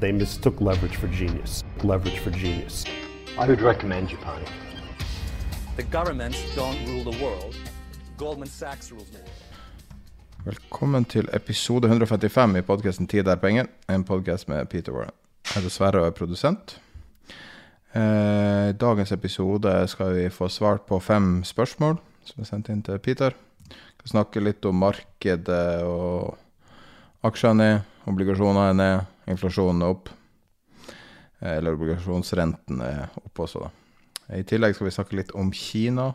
They mistook leverage for genius. Leverage for genius. I would recommend Japan. The governments don't rule the world. Goldman Sachs rules the world. Velkommen til episode 155 i podkasten 'Tid er penger', en podkast med Peter Warren. Jeg heter Sverre og er produsent. Eh, I dagens episode skal vi få svart på fem spørsmål som er sendt inn til Peter. Vi skal snakke litt om markedet og aksjene er ned, obligasjoner er ned, inflasjonen er opp. Eh, Eller obligasjonsrenten er opp også, da. I tillegg skal vi snakke litt om Kina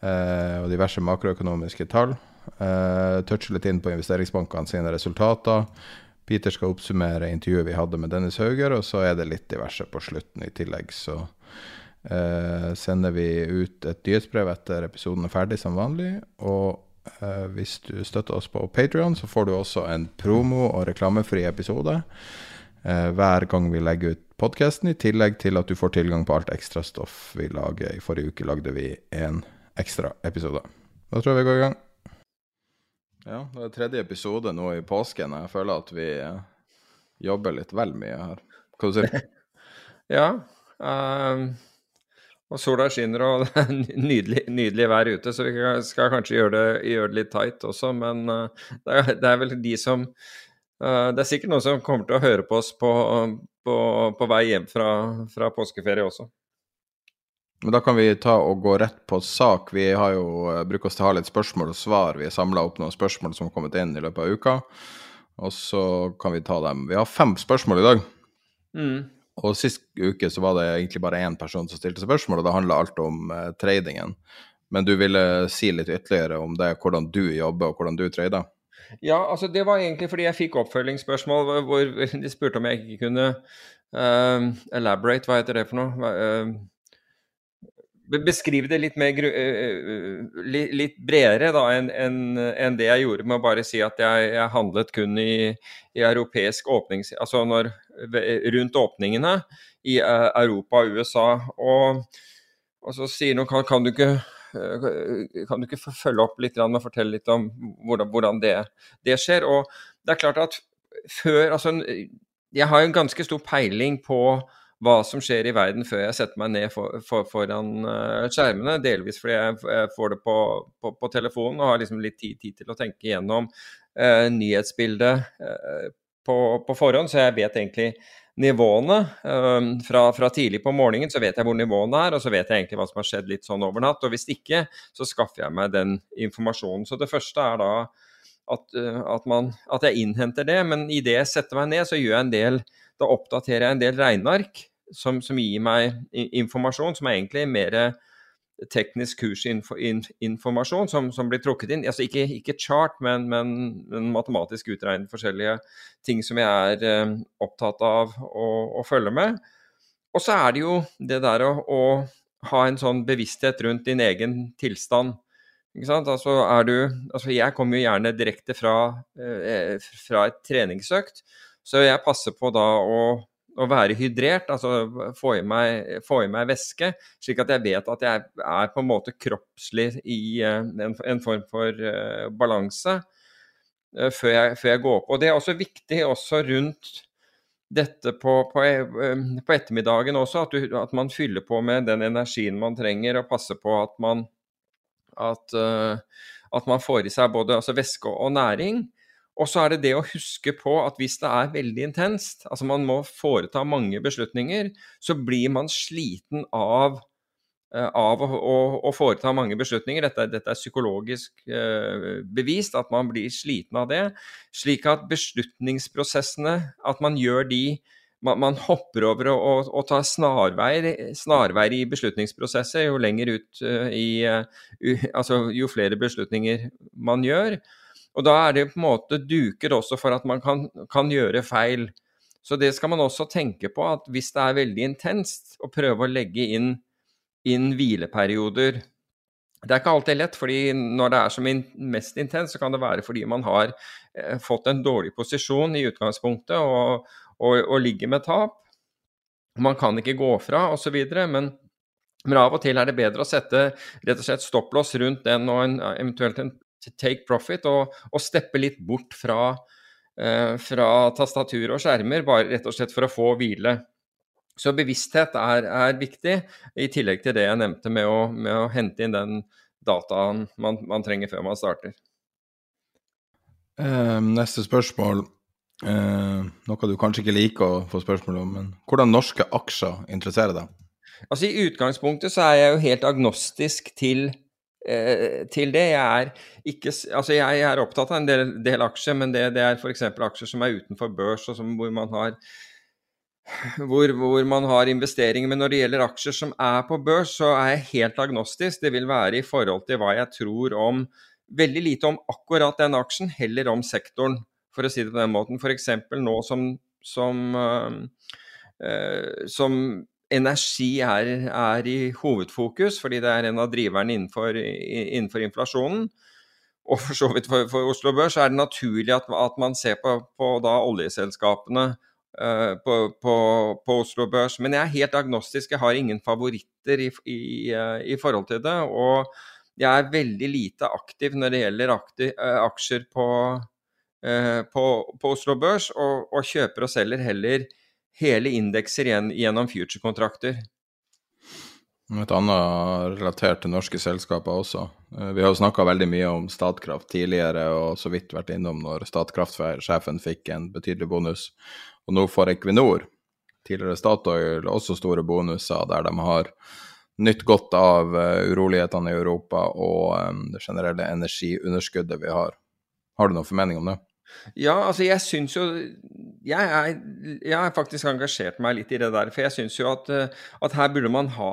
eh, og diverse makroøkonomiske tall. Eh, touche litt inn på investeringsbankene sine resultater. Peter skal oppsummere intervjuet vi hadde med Dennis Hauger, og så er det litt diverse på slutten i tillegg. Så eh, sender vi ut et nyhetsbrev etter episoden er ferdig, som vanlig. Og hvis du støtter oss på Patrion, så får du også en promo- og reklamefri episode hver gang vi legger ut podkasten, i tillegg til at du får tilgang på alt ekstra stoff vi lager. I forrige uke lagde vi en ekstra episode. Da tror jeg vi går i gang. Ja, det er tredje episode nå i påsken. Jeg føler at vi eh, jobber litt vel mye her. Hva sier du? Ja. ehm, og sola skinner, og det er nydelig, nydelig vær ute, så vi skal kanskje gjøre det, gjøre det litt tight også. Men eh, det, er, det er vel de som eh, Det er sikkert noen som kommer til å høre på oss på, på, på vei hjem fra, fra påskeferie også. Men da kan vi ta og gå rett på sak. Vi har jo eh, bruker oss til å ha litt spørsmål og svar. Vi har samla opp noen spørsmål som har kommet inn i løpet av uka. Og så kan vi ta dem. Vi har fem spørsmål i dag. Mm. Og sist uke så var det egentlig bare én person som stilte spørsmål, og det handla alt om eh, tradingen. Men du ville si litt ytterligere om det, hvordan du jobber og hvordan du trader? Ja, altså det var egentlig fordi jeg fikk oppfølgingsspørsmål hvor- de spurte om jeg ikke kunne uh, elaborate, hva heter det for noe? Ehm, Beskrive det litt, mer, uh, litt bredere da, enn en, en det jeg gjorde med å bare si at jeg, jeg handlet kun i, i europeisk åpnings... Altså når, rundt åpningene i eh, Europa og USA. Og, og så sier noen kan, kan du ikke eh, kan du ikke følge opp litt og fortelle litt om hvordan, hvordan det, det skjer? Og det er klart at før Altså, jeg har en ganske stor peiling på hva som skjer i verden før jeg setter meg ned for, for, foran eh, skjermene. Delvis fordi jeg får det på, på, på telefonen og har liksom litt tid, tid til å tenke gjennom eh, nyhetsbildet eh, på, på forhånd, så jeg vet egentlig nivåene. eh, fra, fra tidlig på morgenen så vet jeg hvor nivåene er, og så vet jeg egentlig hva som har skjedd litt sånn over natt. Og hvis ikke, så skaffer jeg meg den informasjonen. Så det første er da at, eh, at, man, at jeg innhenter det, men idet jeg setter meg ned, så gjør jeg en del Da oppdaterer jeg en del regneark som, som gir meg informasjon som er egentlig mer teknisk kursinformasjon som, som blir trukket inn. Altså ikke, ikke chart, men, men, men matematisk utregnet forskjellige ting som jeg er eh, opptatt av å, å følge med. Og så er det jo det der å, å ha en sånn bevissthet rundt din egen tilstand. Ikke sant? Altså er du Altså jeg kommer jo gjerne direkte fra, eh, fra et treningsøkt, så jeg passer på da å, å være hydrert, altså få i, meg, få i meg væske, slik at jeg vet at jeg er på en måte kroppslig i eh, en, en form for uh, balanse uh, før, jeg, før jeg går på. Og det er også viktig også rundt dette på, på, på ettermiddagen også, at, du, at man fyller på med den energien man trenger, og passer på at man at, at man får i seg både altså væske og næring. Og så er det det å huske på at hvis det er veldig intenst, altså man må foreta mange beslutninger, så blir man sliten av, eh, av å, å, å, foreta mange beslutninger. Dette, dette er psykologisk eh, bevist, at man blir sliten av det. Slik at beslutningsprosessene, at man gjør de man, man hopper over og, og tar snarveier, snarveier, i beslutningsprosesser jo lenger ut uh, i uh, Altså jo flere beslutninger man gjør. Og da er det på en måte duker også for at man kan, kan, gjøre feil. Så det skal man også tenke på, at hvis det er veldig intenst, å prøve å legge inn, inn hvileperioder. Det er ikke alltid lett, fordi når det er som in mest intenst, så kan det være fordi man har eh, fått en dårlig posisjon i utgangspunktet og, og, og ligger med tap. Man kan ikke gå fra osv. Men, men av og til er det bedre å sette rett og slett stopplås rundt den og en, eventuelt en take profit og, og steppe litt bort fra, eh, fra, tastatur og skjermer, bare rett og slett for å få hvile. Så bevissthet er, er viktig, i tillegg til det jeg nevnte med å, med å hente inn den dataen man, man, trenger før man starter. Eh, neste spørsmål. eh, noe du kanskje ikke liker å få spørsmål om, men hvordan norske aksjer interesserer deg? Altså I utgangspunktet så er jeg jo helt agnostisk til til det. Jeg er, ikke, altså jeg er opptatt av en del, del aksjer, men det, det er f.eks. aksjer som er utenfor børs, og som, hvor, man har, hvor, hvor, man har investeringer. Men når det gjelder aksjer som er på børs, så er jeg helt agnostisk. Det vil være i forhold til hva jeg tror om Veldig lite om akkurat den aksjen, heller om sektoren, for å si det på den måten. F.eks. nå som, som, øh, som energi er, er, i hovedfokus, fordi det er en av driverne innenfor, innenfor inflasjonen. Og for så vidt for, for, Oslo Børs er det naturlig at, at man ser på, på oljeselskapene uh, på, på, Oslo Børs. Men jeg er helt agnostisk, jeg har ingen favoritter i, i, uh, i, forhold til det. Og jeg er veldig lite aktiv når det gjelder aktiv, uh, aksjer på, Oslo Børs, og, og, kjøper og selger heller hele indekser gjennom future-kontrakter. Et annet relatert til norske selskaper også. Eh, vi har jo snakka veldig mye om Statkraft tidligere, og så vidt vært innom når Statkraft-sjefen fikk en betydelig bonus. Og nå får Equinor, tidligere Statoil, også store bonuser der de har nytt godt av eh, urolighetene i Europa og um, det generelle energiunderskuddet vi har. Har du noen formening om det? Ja, altså jeg syns jo jeg, er, jeg har faktisk engasjert meg litt i det der. For jeg syns jo at, eh, at, her burde man ha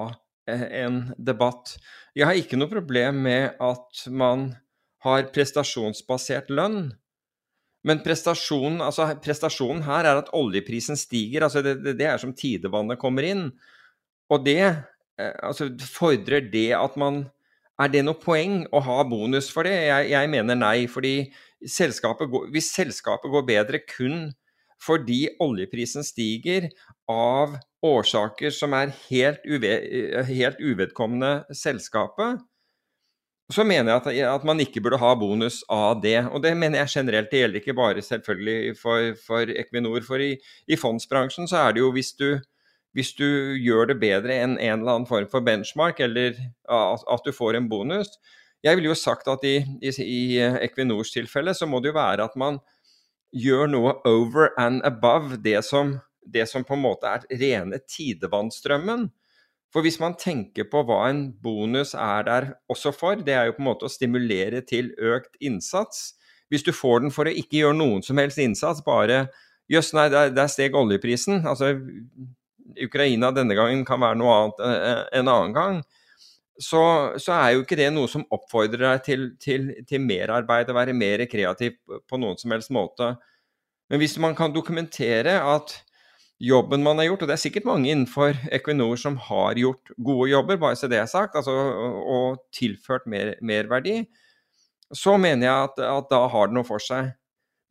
eh, en debatt. Jeg har ikke noe problem med at man har prestasjonsbasert lønn. Men prestasjonen, altså prestasjonen her er at oljeprisen stiger. altså Det, det, er som tidevannet kommer inn. Og det eh, altså fordrer det at man Er det noe poeng å ha bonus for det? Jeg, jeg mener nei. fordi selskapet går, hvis selskapet går bedre kun fordi oljeprisen stiger av årsaker som er helt, uve, helt uvedkommende selskapet, så mener jeg at, at, man ikke burde ha bonus av det. Og det mener jeg generelt. Det gjelder ikke bare selvfølgelig for, for Equinor. For i, i, fondsbransjen så er det jo hvis du, hvis du gjør det bedre enn en eller annen form for benchmark, eller at, at du får en bonus, jeg ville jo sagt at i, i, i Equinors tilfelle så må det jo være at man gjør noe over and above det som, det som på en måte er rene tidevannstrømmen. For hvis man tenker på hva en bonus er der også for, det er jo på en måte å stimulere til økt innsats. Hvis du får den for å ikke gjøre noen som helst innsats, bare Jøss, nei, der, der steg oljeprisen. Altså, Ukraina denne gangen kan være noe annet enn en annen gang så, så, er jo ikke det noe som oppfordrer deg til, til, til merarbeid og være mer kreativ på noen som helst måte. Men hvis man kan dokumentere at jobben man har gjort, og det er sikkert mange innenfor Equinor som har gjort gode jobber, bare så det er sagt, altså, og tilført mer, merverdi, så mener jeg at, at da har det noe for seg.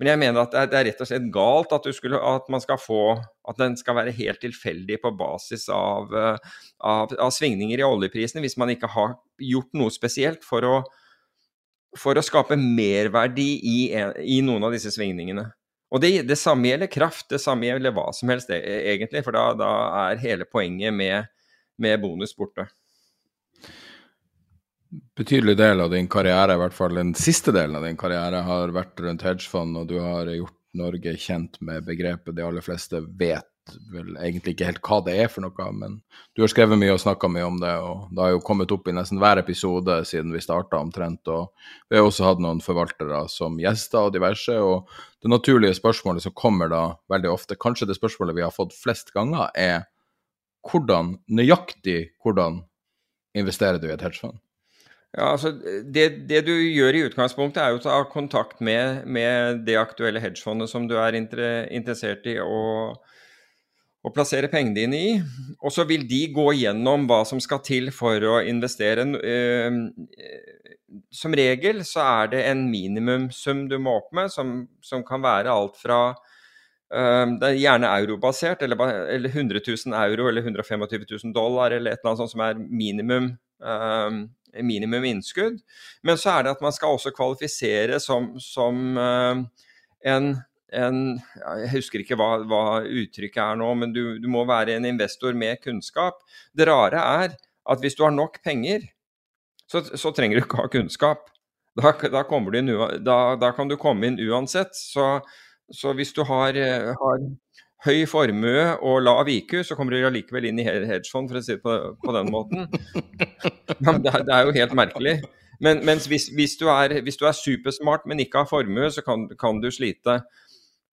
Men jeg mener at det er rett og slett galt at, skulle, at, man skal få At den skal være helt tilfeldig på basis av, eh, av, av svingninger i oljeprisene, hvis man ikke har gjort noe spesielt for å, for å skape merverdi i, i, noen av disse svingningene. Og det, det, samme gjelder kraft, det samme gjelder hva som helst, e, egentlig. For da, da er hele poenget med, med bonus borte. Betydelig del av din karriere, i hvert fall den siste delen av din karriere, har vært rundt hedgefond, og du har gjort Norge kjent med begrepet de aller fleste vet vel egentlig ikke helt hva det er for noe, men du har skrevet mye og snakka mye om det, og det har jo kommet opp i nesten hver episode siden vi starta omtrent. Og vi har også hatt noen forvaltere som gjester og diverse, og det naturlige spørsmålet som kommer da veldig ofte, kanskje det spørsmålet vi har fått flest ganger, er hvordan, nøyaktig hvordan investerer du i et hedgefond? Ja, altså det, det, du gjør i utgangspunktet, er jo å ta kontakt med, med det aktuelle hedgefondet som du er interessert i å, å, plassere pengene dine i. Og så vil de gå gjennom hva som skal til for å investere. Ehm, som regel så er det en minimumsum du må opp med, som, som kan være alt fra ehm, det er gjerne eurobasert, eller, eller 100 000 euro eller 125 000 dollar, eller et eller annet sånt som er minimum ehm, minimum innskudd. Men så er det at man skal også kvalifisere som, som uh, en, en, Jeg husker ikke hva, hva uttrykket er nå, men du, du, må være en investor med kunnskap. Det rare er at hvis du har nok penger, så, så trenger du ikke ha kunnskap. Da, da, inn, da, da, kan du komme inn uansett. Så, så hvis du har, eh, har høy formue og lav IQ, så kommer du allikevel inn i hedgefond, for å si det på, på den måten. det, er, det, er, jo helt merkelig. Men, hvis, hvis, du er, hvis, du er, supersmart, men ikke har formue, så kan, kan du slite.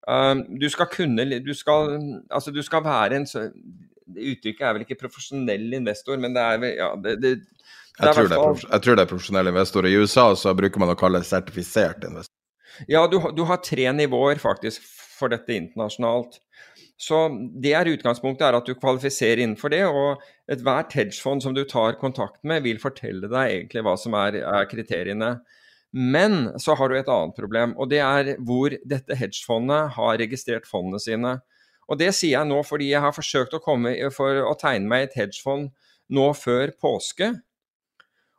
Uh, du skal kunne du skal, altså du skal være en Uttrykket er vel ikke profesjonell investor, men det er vel ja, det, det, det jeg, tror fall, jeg, tror det er profesjonell investor. I USA så bruker man å kalle det sertifisert investor. Ja, du, du har tre nivåer faktisk for dette internasjonalt. Så det er utgangspunktet, er at du kvalifiserer innenfor det. Og ethvert hedgefond som du tar kontakt med, vil fortelle deg egentlig hva som er, er, kriteriene. Men så har du et annet problem, og det er hvor dette hedgefondet har registrert fondene sine. Og det sier jeg nå fordi jeg har forsøkt å komme for å tegne meg et hedgefond nå før påske,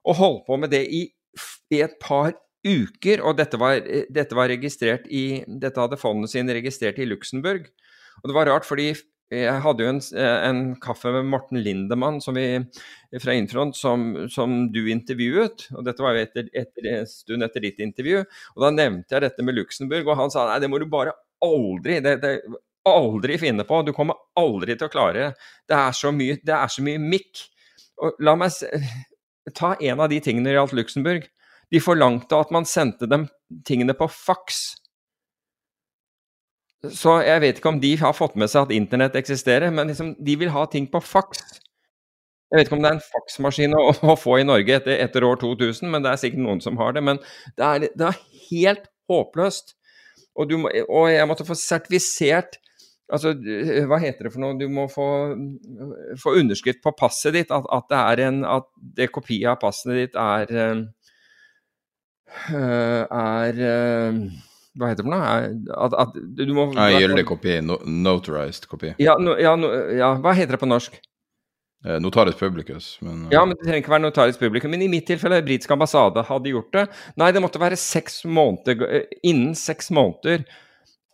og holdt på med det i, i et par uker. Og dette var, dette var i Dette hadde fondene sine registrert i Luxembourg. Og det var rart, fordi jeg hadde jo en, en kaffe med Morten Lindemann vi, fra Infront som, som, du intervjuet. og Dette var jo etter, etter, en stund etter ditt intervju. og Da nevnte jeg dette med Luxembourg, og han sa nei, det må du bare aldri det, det, aldri finne på. Du kommer aldri til å klare det. Er så mye, det er så mye mikk. Og la meg ta en av de tingene når det gjaldt Luxembourg. De forlangte at man sendte dem tingene på faks. Så jeg vet ikke om de har fått med seg at internett eksisterer, men liksom, de vil ha ting på faks. Jeg vet ikke om det er en faksmaskin å, å få i Norge etter, etter, år 2000, men det er sikkert noen som har det. Men det er, det er helt håpløst. Og, må, og, jeg måtte få sertifisert Altså, hva heter det for noe? Du må få, få underskrift på passet ditt, at, at, det er en At det kopiet av passet ditt er Er, er øh, hva heter det for noe? At, at du må ja, Gyldig kopi. No, notarized kopi. Ja, no, ja, no, ja, hva heter det på norsk? Eh, notaris publicus. Men, uh... Ja, men det trenger ikke være notaris publicus. Men i mitt tilfelle, britisk ambassade hadde gjort det. Nei, det måtte være seks måneder eh, innen seks måneder.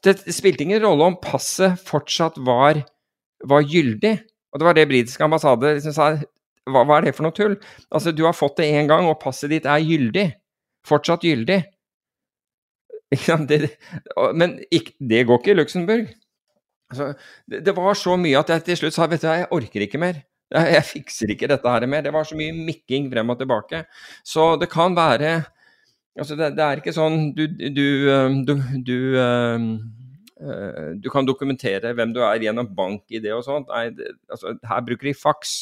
Det spilte ingen rolle om passet fortsatt var, var gyldig. Og det var det britisk ambassade liksom sa. Hva, hva er det for noe tull? Altså, du har fått det én gang, og passet ditt er gyldig. Fortsatt gyldig. Det, men det går ikke i Luxembourg. Altså, det, det, var så mye at jeg til slutt sa vet du, jeg orker ikke mer. Jeg, jeg, fikser ikke dette her mer. Det var så mye mikking frem og tilbake. Så det kan være Altså, det, det er ikke sånn du, du, du, du du kan dokumentere hvem du er gjennom bank-ID og sånt. Nei, altså, her bruker de faks,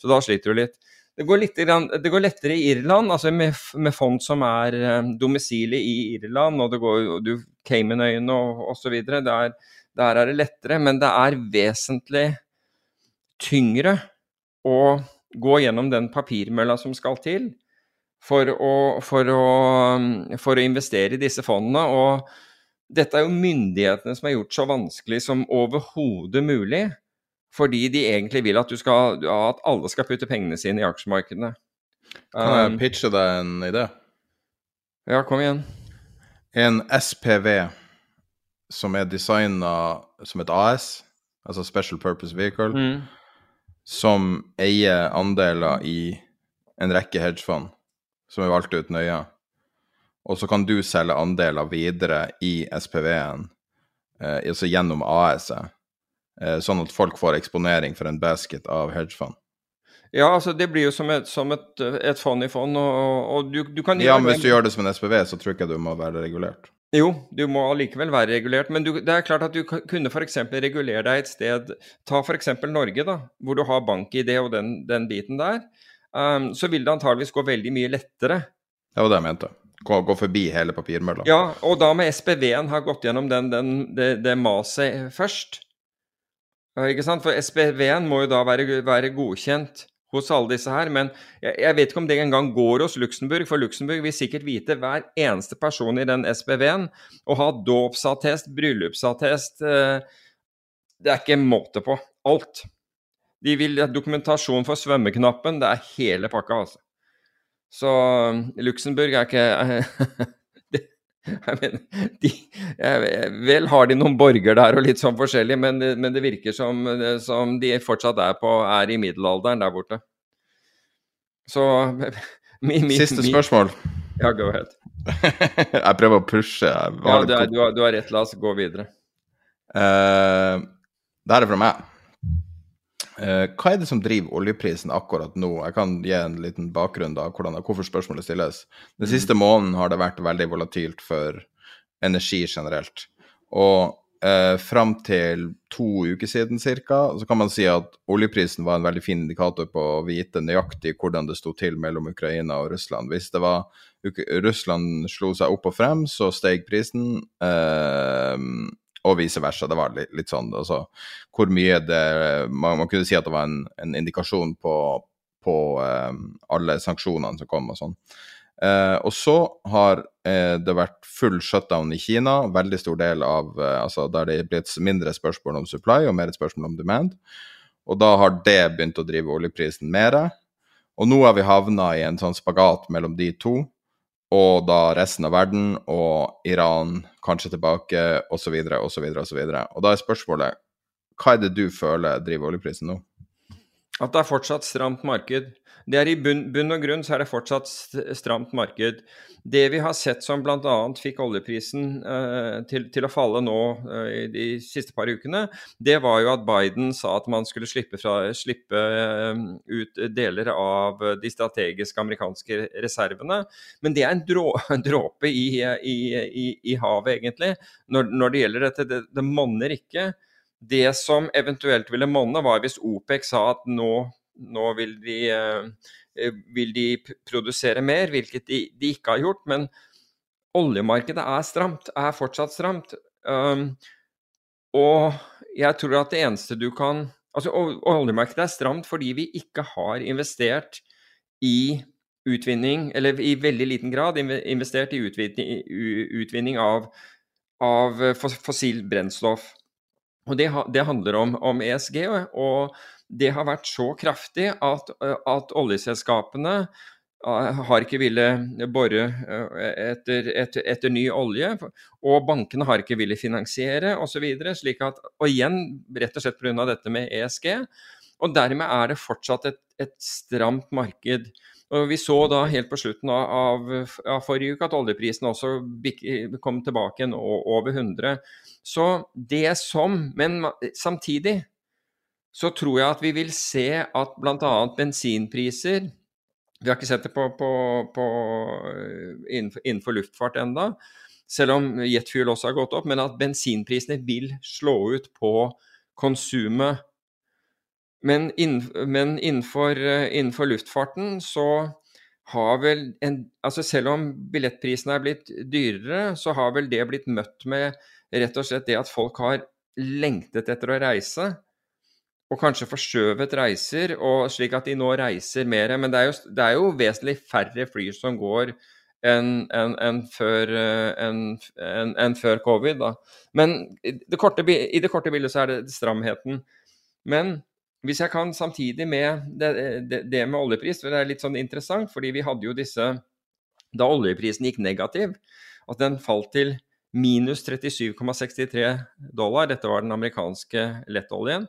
så da sliter du litt. Det går, litt, det går, lettere i Irland, altså med, med fond som er um, domisilet i Irland, og det går Caymanøyene og osv. Der, der er det lettere, men det er vesentlig tyngre å gå gjennom den papirmølla som skal til for å, for å, for å investere i disse fondene. Og dette er jo myndighetene som har gjort så vanskelig som overhodet mulig. Fordi de egentlig vil at, skal, at alle skal putte pengene sine i aksjemarkedene. Kan jeg um, pitche deg en idé? Ja, kom igjen. En SPV som er designa som et AS, altså Special Purpose Vehicle, mm. som eier andeler i en rekke hedgefond, som er valgt ut nøye. Og så kan du selge andeler videre i SPV-en, eh, altså gjennom AS-et, sånn at folk får eksponering for en basket av hedgefond. Ja, altså det blir jo som et, som et, et fond i fond, og, og du, du, kan Ja, men hvis du gjør det som en SPV, så tror jeg ikke du må være regulert. Jo, du må allikevel være regulert, men du, det er klart at du kunne f.eks. regulere deg et sted Ta f.eks. Norge, da, hvor du har bank-ID og den, den, biten der. Um, så vil det antageligvis gå veldig mye lettere. Det var det jeg mente. Gå, gå forbi hele papirmølla. Ja, og da med SPV-en har gått gjennom den, den, det, det maset først. Ikke sant? For SPV-en må jo da være, være godkjent hos alle disse her. Men jeg, jeg vet ikke om det engang går hos Luxembourg, for Luxembourg vil sikkert vite hver eneste person i den SPV-en Å ha dåpsattest, bryllupsattest eh, Det er ikke måte på. Alt. De vil ha dokumentasjon for svømmeknappen. Det er hele pakka, altså. Så Luxembourg er ikke Jeg mener, de, vel har de noen borger der og litt sånn forskjellig, men, men det virker som, som, de fortsatt er, på, er i middelalderen der borte. Så mi, mi, Siste spørsmål. Ja, go ahead. jeg prøver å pushe. Ja, du, er, du, har, du, har, rett. La oss gå videre. Uh, det her er fra meg. Uh, hva er det som driver oljeprisen akkurat nå? Jeg kan gi en liten bakgrunn da, hvordan, hvorfor spørsmålet stilles. Den mm. siste måneden har det vært veldig volatilt for energi generelt. Og eh, fram til to uker siden ca. så kan man si at oljeprisen var en veldig fin indikator på å vite nøyaktig hvordan det sto til mellom Ukraina og Russland. Hvis det var Russland slo seg opp og frem, så steg prisen. Uh, og vice versa. Det var litt, litt sånn altså, hvor mye det man, man, kunne si at det var en, en indikasjon på, på um, alle sanksjonene som kom og sånn. Uh, og så har uh, det vært full shutdown i Kina, veldig stor del av uh, altså Der det er blitt mindre spørsmål om supply og mer et spørsmål om demand. Og da har det begynt å drive oljeprisen mer. Og nå har vi havna i en sånn spagat mellom de to og da resten av verden og Iran kanskje tilbake, osv., osv., osv. Og da er spørsmålet hva er det du føler driver oljeprisen nå? At det er fortsatt stramt marked. Det er I bunn, bunn, og grunn så er det fortsatt stramt marked. Det vi har sett som bl.a. fikk oljeprisen eh, til, til, å falle nå eh, de siste par ukene, det var jo at Biden sa at man skulle slippe, fra, slippe eh, ut deler av de strategiske amerikanske reservene. Men det er en, drå, en dråpe i, i, i, i, havet, egentlig, når, når det gjelder dette. Det, det monner ikke. Det som eventuelt ville monne, var hvis OPEC sa at nå, nå vil, de, eh, vil, de, produsere mer, hvilket de, de, ikke har gjort. Men oljemarkedet er stramt, er fortsatt stramt. Um, og jeg tror at det eneste du kan Altså, oljemarkedet er stramt fordi vi ikke har investert i utvinning, eller i veldig liten grad investert i utvinning, utvinning av, av fossilt brennstoff. Og det, det handler om, om, ESG, og det har vært så kraftig at, at oljeselskapene har ikke villet bore etter, etter, etter, ny olje, og bankene har ikke villet finansiere osv. Slik at, og igjen rett og slett pga. dette med ESG. Og dermed er det fortsatt et, et stramt marked. Og Vi så da helt på slutten av, av forrige uke at oljeprisen også kom tilbake igjen over 100. Så det som Men samtidig så tror jeg at vi vil se at bl.a. bensinpriser Vi har ikke sett det på, på, på innenfor, innenfor, luftfart enda, selv om jetfuel også har gått opp, men at bensinprisene vil slå ut på konsumet men, innenfor, men innenfor, luftfarten så har vel en Altså selv om billettprisene er blitt dyrere, så har vel det blitt møtt med rett og slett det at folk har lengtet etter å reise. Og kanskje forskjøvet reiser, slik at de nå reiser mer. Men det er jo, det er jo vesentlig færre fly som går enn en, en før, en, før, covid. Da. Men det, korte, i det korte bildet så er det stramheten. Men hvis jeg kan samtidig med det, det, det, med oljepris, for det er litt sånn interessant, fordi vi hadde jo disse Da oljeprisen gikk negativ, at den falt til minus 37,63 dollar, dette var den amerikanske lettoljen,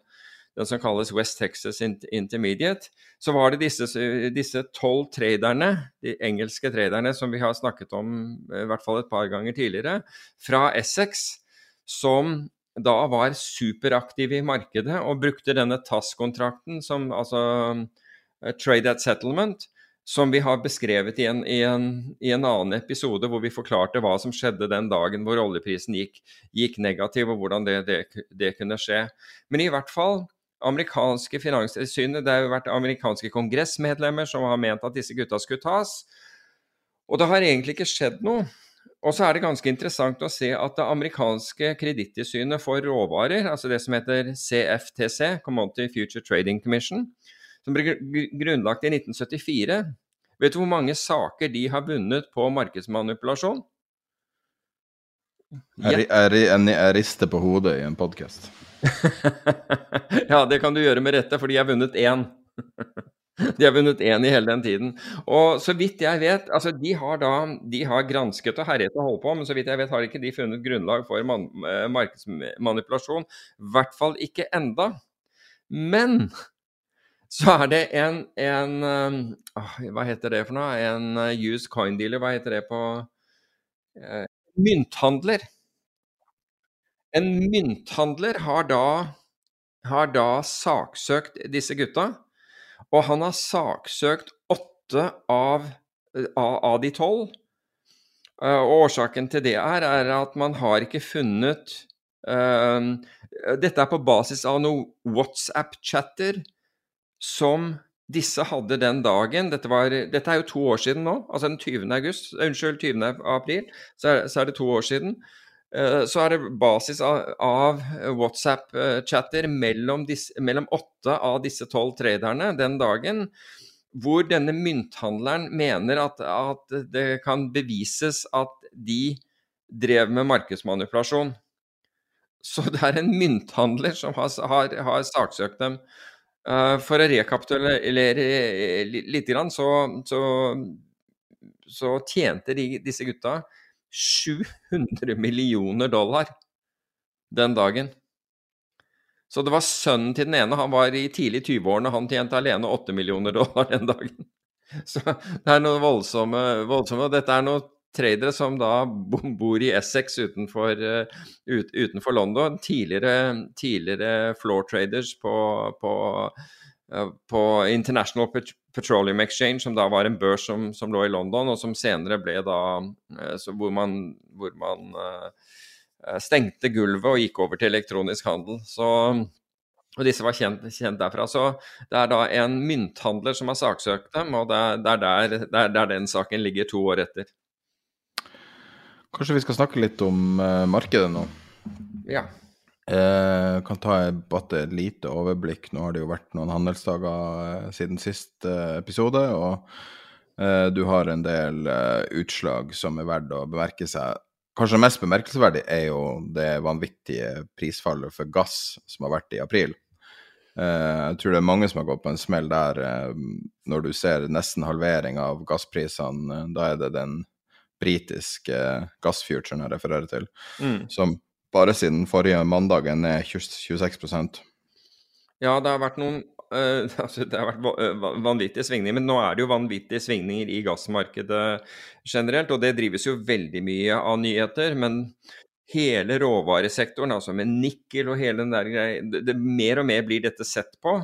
den som kalles West Texas Intermediate, så var det disse tolv traderne, de engelske traderne som vi har snakket om i hvert fall et par ganger tidligere, fra Essex, som da var superaktive i markedet og brukte denne TAS-kontrakten, som altså Trade at Settlement, som vi har beskrevet i en, i, en, i en, annen episode hvor vi forklarte hva som skjedde den dagen hvor oljeprisen gikk, gikk negativ, og hvordan det, det, det, kunne skje. Men i hvert fall, amerikanske finanstilsynet, det har jo vært amerikanske kongressmedlemmer som har ment at disse gutta skulle tas. Og det har egentlig ikke skjedd noe. Og så er det ganske interessant å se at det amerikanske kredittilsynet for råvarer, altså det som heter CFTC, Commodity Future Trading Commission, som ble grunnlagt i 1974. Vet du hvor mange saker de har vunnet på markedsmanipulasjon? Jeg, jeg, jeg, rister på hodet i en podkast. ja, det kan du gjøre med rette, for de har vunnet én. De har vunnet én i hele den tiden. Og så vidt jeg vet, altså de har da de har gransket og herjet og holdt på, men så vidt jeg vet har ikke de funnet grunnlag for man, eh, markedsmanipulasjon. I hvert fall ikke enda. Men så er det en, en uh, Hva heter det for noe? En uh, used coin dealer, hva heter det på uh, Mynthandler. En mynthandler har da, har da saksøkt disse gutta, og han har saksøkt åtte av, av, av de tolv. Og årsaken til det er, er at man har ikke funnet Dette er på basis av noen WhatsApp-chatter som disse hadde den dagen dette, var, dette, er jo to år siden nå, altså den 20. august, unnskyld, 20. april, så er, så er det to år siden. Eh, så er det basis av, av WhatsApp-chatter mellom, mellom, åtte av disse tolv traderne den dagen, hvor denne mynthandleren mener at, at, det kan bevises at de drev med markedsmanipulasjon. Så det er en mynthandler som har, har, har saksøkt dem. Uh, for å rekapitulere litt, så, så, så tjente de, disse gutta 700 millioner dollar den dagen. Så det var sønnen til den ene, han var i tidlig 20-årene, han tjente alene 8 millioner dollar den dagen. Så det er noe voldsomme, voldsomme Dette er noen tradere som da bor i Essex utenfor, ut, utenfor London. Tidligere, tidligere, floor traders på, på, på, International Petroleum Exchange, som da var en børs som, som lå i London, og som senere ble da uh, Hvor man, hvor man stengte gulvet og gikk over til elektronisk handel. Så og disse var kjent, kjent, derfra. Så det er da en mynthandler som har saksøkt dem, og det er, det er der, det er der den saken ligger to år etter. Kanskje vi skal snakke litt om markedet nå? Ja. Uh, kan ta et, lite overblikk. Nå har det jo vært noen handelsdager uh, siden sist episode, og du har en del utslag som er verdt å bemerke seg. Kanskje det mest bemerkelsesverdige er jo det vanvittige prisfallet for gass som har vært i april. jeg tror det er mange som har gått på en smell der. når du ser nesten halvering av gassprisene, da er det den britiske eh, gassfuturen jeg refererer til, mm. som bare siden forrige mandagen er 26% Ja, det har vært noen uh, altså Det har vært eh, vanvittige svingninger, men nå er det jo vanvittige svingninger i gassmarkedet generelt, og det drives jo veldig mye av nyheter. men hele råvaresektoren, altså med nikkel og hele den der greia, det, mer og mer blir dette sett på.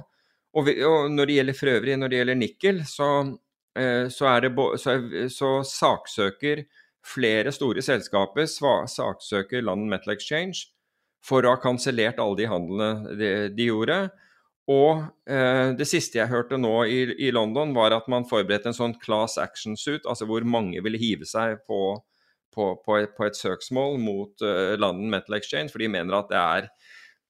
Og, vi, og når det gjelder for øvrig, når det gjelder nikkel, så Eh, så, det, så, så saksøker flere store selskaper saksøker London Metal Exchange for å ha kansellert alle de handlene de, de gjorde. Og eh, det siste jeg hørte nå i, i, London, var at man forberedte en sånn class action suit, altså hvor mange ville hive seg på, på, på, et, på et, søksmål mot uh, London Metal Exchange, for de mener at det er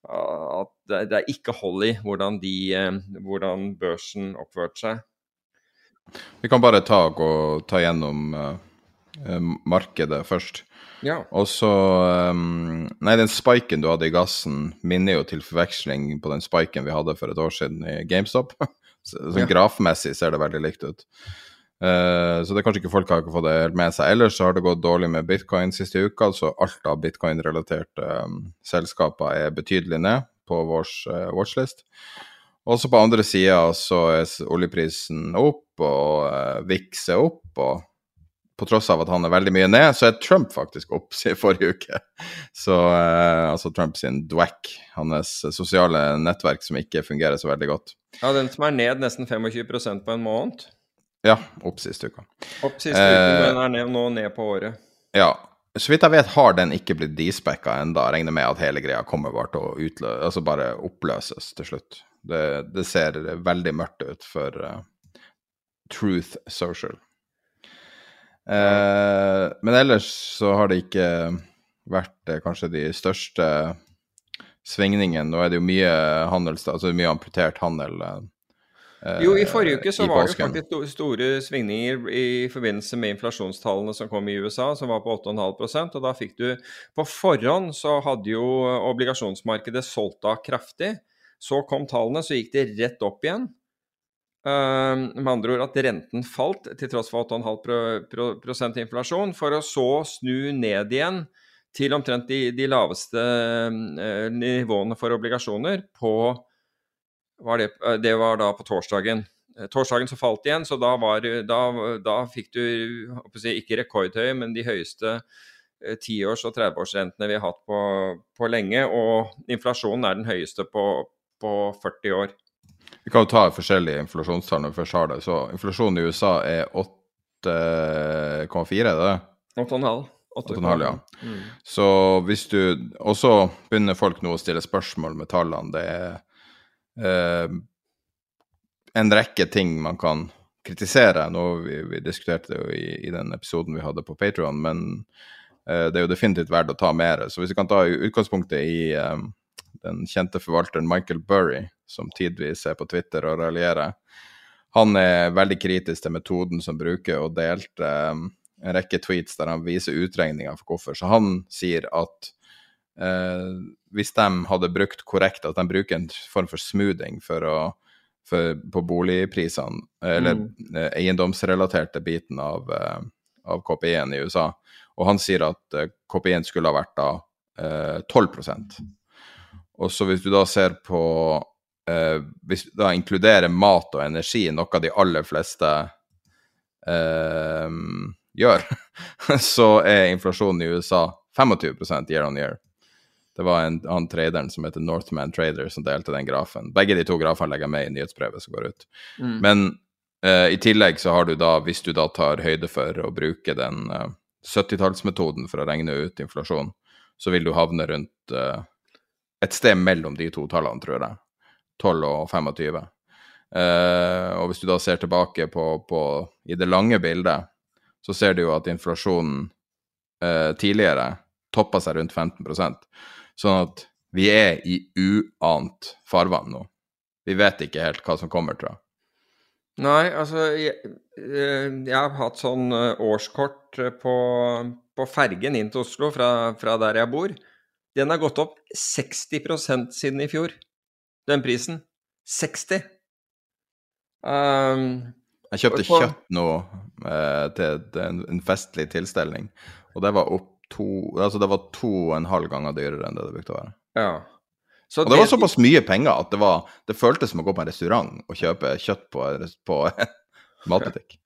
at det, er ikke hold i hvordan, de, uh, hvordan børsen oppførte seg. Vi kan bare ta, gå, ta gjennom uh, markedet først. Ja. Og så um, Nei, den spiken du hadde i gassen, minner jo til forveksling på den spiken vi hadde for et år siden i GameStop. så, så ja. Grafmessig ser det veldig likt ut. Uh, så det er kanskje ikke folk har ikke fått det helt med seg. Ellers så har det gått dårlig med bitcoin siste uka, så alt av bitcoin-relaterte um, selskaper er betydelig ned. på vår uh, watchlist. Også på andre sida så er oljeprisen opp, og uh, VIX er opp, og på tross av at han er veldig mye ned, så er Trump faktisk opp siden forrige uke. Så eh, altså Trump sin dwack, hans sosiale nettverk som ikke fungerer så veldig godt. Ja, den som er ned nesten 25% på en måned. Ja, opp siste uka. Opp siste Eh, men er ned, nå ned på året. Ja. Så vidt jeg vet, har den ikke blitt despecka enda. Regner med at hele greia kommer bare til å utlø altså bare oppløses til slutt. Det, det ser veldig mørkt ut for uh, Truth Social. Eh, men ellers så har det ikke vært eh, kanskje de største svingningene. Nå er det jo mye handels, altså mye amputert handel. eh, Jo, i forrige uke så var det faktisk store svingninger i forbindelse med inflasjonstallene som kom i USA, som var på 8,5% og da fikk du På forhånd så hadde jo obligasjonsmarkedet solgt av kraftig. Så kom tallene, så gikk det rett opp igjen. Eh, med andre ord at renten falt til tross for 8,5 pro- pro- inflasjon, for å så snu ned igjen til omtrent de, de laveste eh, nivåene for obligasjoner på var det, det var da på torsdagen. Torsdagen så falt igjen, så da, var, da, da fikk du si, ikke rekordhøye, men de høyeste eh, tiårs- og 30-årsrentene vi har hatt på, på lenge. Og inflasjonen er den høyeste på, på 40 år. Vi kan jo ta forskjellige inflasjonstall når vi først har det. Så inflasjonen i USA er 8,4, er det det? 8,5. 8,5, ja. Mm. Så hvis du Og så begynner folk nå å stille spørsmål med tallene. Det er eh, en rekke ting man kan kritisere. Nå, vi, vi diskuterte det jo i, i den episoden vi hadde på Patreon, men eh, det er jo definitivt verdt å ta mer. Så hvis vi kan ta utgangspunktet i eh, den kjente forvalteren Michael Burry, som tidvis er på Twitter og raljerer. Han er veldig kritisk til metoden som bruker, og delte eh, en rekke tweets der han viser utregninger for hvorfor. Så han sier at eh, hvis de hadde brukt korrekt, at de bruker en form for smoothing for å, for, på boligprisene, eller eh, eiendomsrelaterte biten av, eh, av KPI-en i USA, og han sier at eh, KPI-en skulle ha vært da eh, 12% og så hvis du da ser på eh, Hvis du da inkluderer mat og energi, noe de aller fleste eh, gjør, så er inflasjonen i USA 25 year on year. Det var en annen traderen som heter Northman Trader som delte den grafen. Begge de to grafene legger jeg med i nyhetsbrevet som går ut. Mm. Men eh, i tillegg så har du da, hvis du da tar høyde for å bruke den eh, 70-tallsmetoden for å regne ut inflasjon, så vil du havne rundt uh, et sted mellom de to tallene, tror jeg. 12 og 25. Eh, og hvis du da ser tilbake på, på i det lange bildet, så ser du jo at inflasjonen eh, tidligere toppa seg rundt 15 Sånn at vi er i uant farvann nå. Vi vet ikke helt hva som kommer, tror jeg. Nei, altså jeg, eh, jeg har hatt sånn eh, årskort eh, på, på fergen inn til Oslo fra, fra der jeg bor. Den har gått opp 60% siden i fjor, den prisen. 60! Um, Jeg kjøpte På- kjøtt nå eh, til, til en, en festlig tilstelning, og det var opp to Altså det var to og en halv ganger dyrere enn det det brukte å være. ja. Så Og det var såpass mye penger at det var Det føltes som å gå på en restaurant og kjøpe kjøtt på, på matbutikk.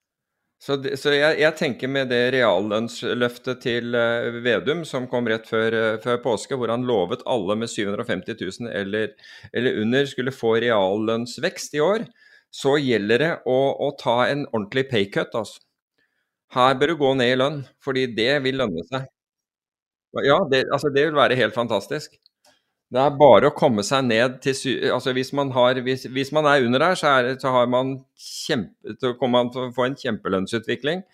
Så, det, så jeg, jeg tenker med det reallønnsløftet til uh, Vedum som kom rett før, uh, før påske, hvor han lovet alle med 750 000 eller, eller under skulle få reallønnsvekst i år, så gjelder det å, å ta en ordentlig paycut, altså. Her bør du gå ned i lønn, fordi det vil lønne seg. Ja, det, altså det vil være helt fantastisk. Det er bare å komme seg ned til. Altså hvis man, har, hvis, hvis man er under der, så, er, så har man kjempe, så kommer man til å få en kjempelønnsutvikling.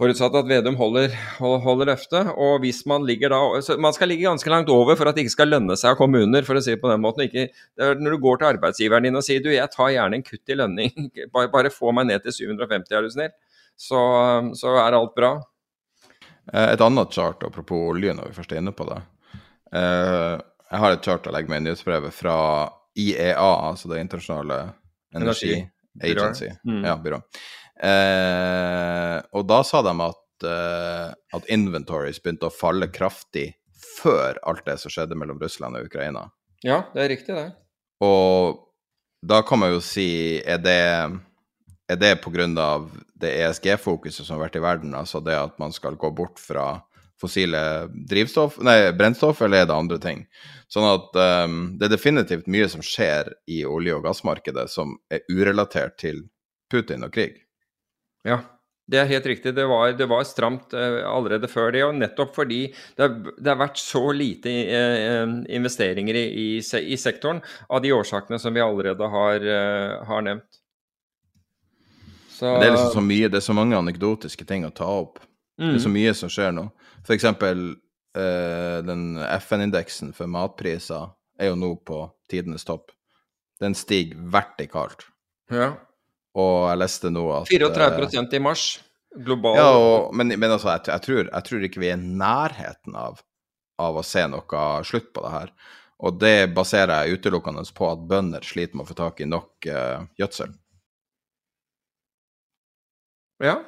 Forutsatt at Vedum holder, hold- holder løftet. Og hvis man ligger da Man skal ligge ganske langt over for at det ikke skal lønne seg å komme under, for å si det på den måten. Ikke, når du går til arbeidsgiveren din og sier du, jeg tar gjerne en kutt i lønning, bare, bare få meg ned til 750, er du snill, så, så er alt bra. Eh, Et annet chart, apropos olje, når vi først er inne på det. Eh, Jeg har et chart å legge med i nyhetsbrevet fra IEA, altså det internasjonale energi Energi. agency. Mm. Ja, byrå. Eh, og da sa de at, eh, at inventories begynte å falle kraftig før alt det som skjedde mellom Russland og Ukraina. Ja, det er riktig, det. Og da kan man jo si Er det, er det pga. det ESG-fokuset som har vært i verden, altså det at man skal gå bort fra fossile drivstoff, nei, brennstoff, eller er det andre ting? Sånn at um, det er definitivt mye som skjer i olje- og gassmarkedet som er urelatert til Putin og krig. Ja, det er helt riktig. Det var, det var stramt uh, allerede før det. Og nettopp fordi det har, det har vært så lite uh, investeringer i, i, i, sektoren av de årsakene som vi allerede har, uh, har nevnt. Så, det er liksom så mye, det er så mange anekdotiske ting å ta opp. Mm. Det er så mye som skjer nå. For eksempel uh, den FN-indeksen for matpriser er jo nå på tidenes topp. Den stiger vertikalt. Ja. Og jeg leste nå at 34 uh, i mars. Global Ja, og, men, men, altså, jeg, jeg, tror, jeg, tror, ikke vi er i nærheten av, av å se noe slutt på det her. Og det baserer jeg utelukkende på at bønder sliter med å få tak i nok uh, gjødsel. Ja.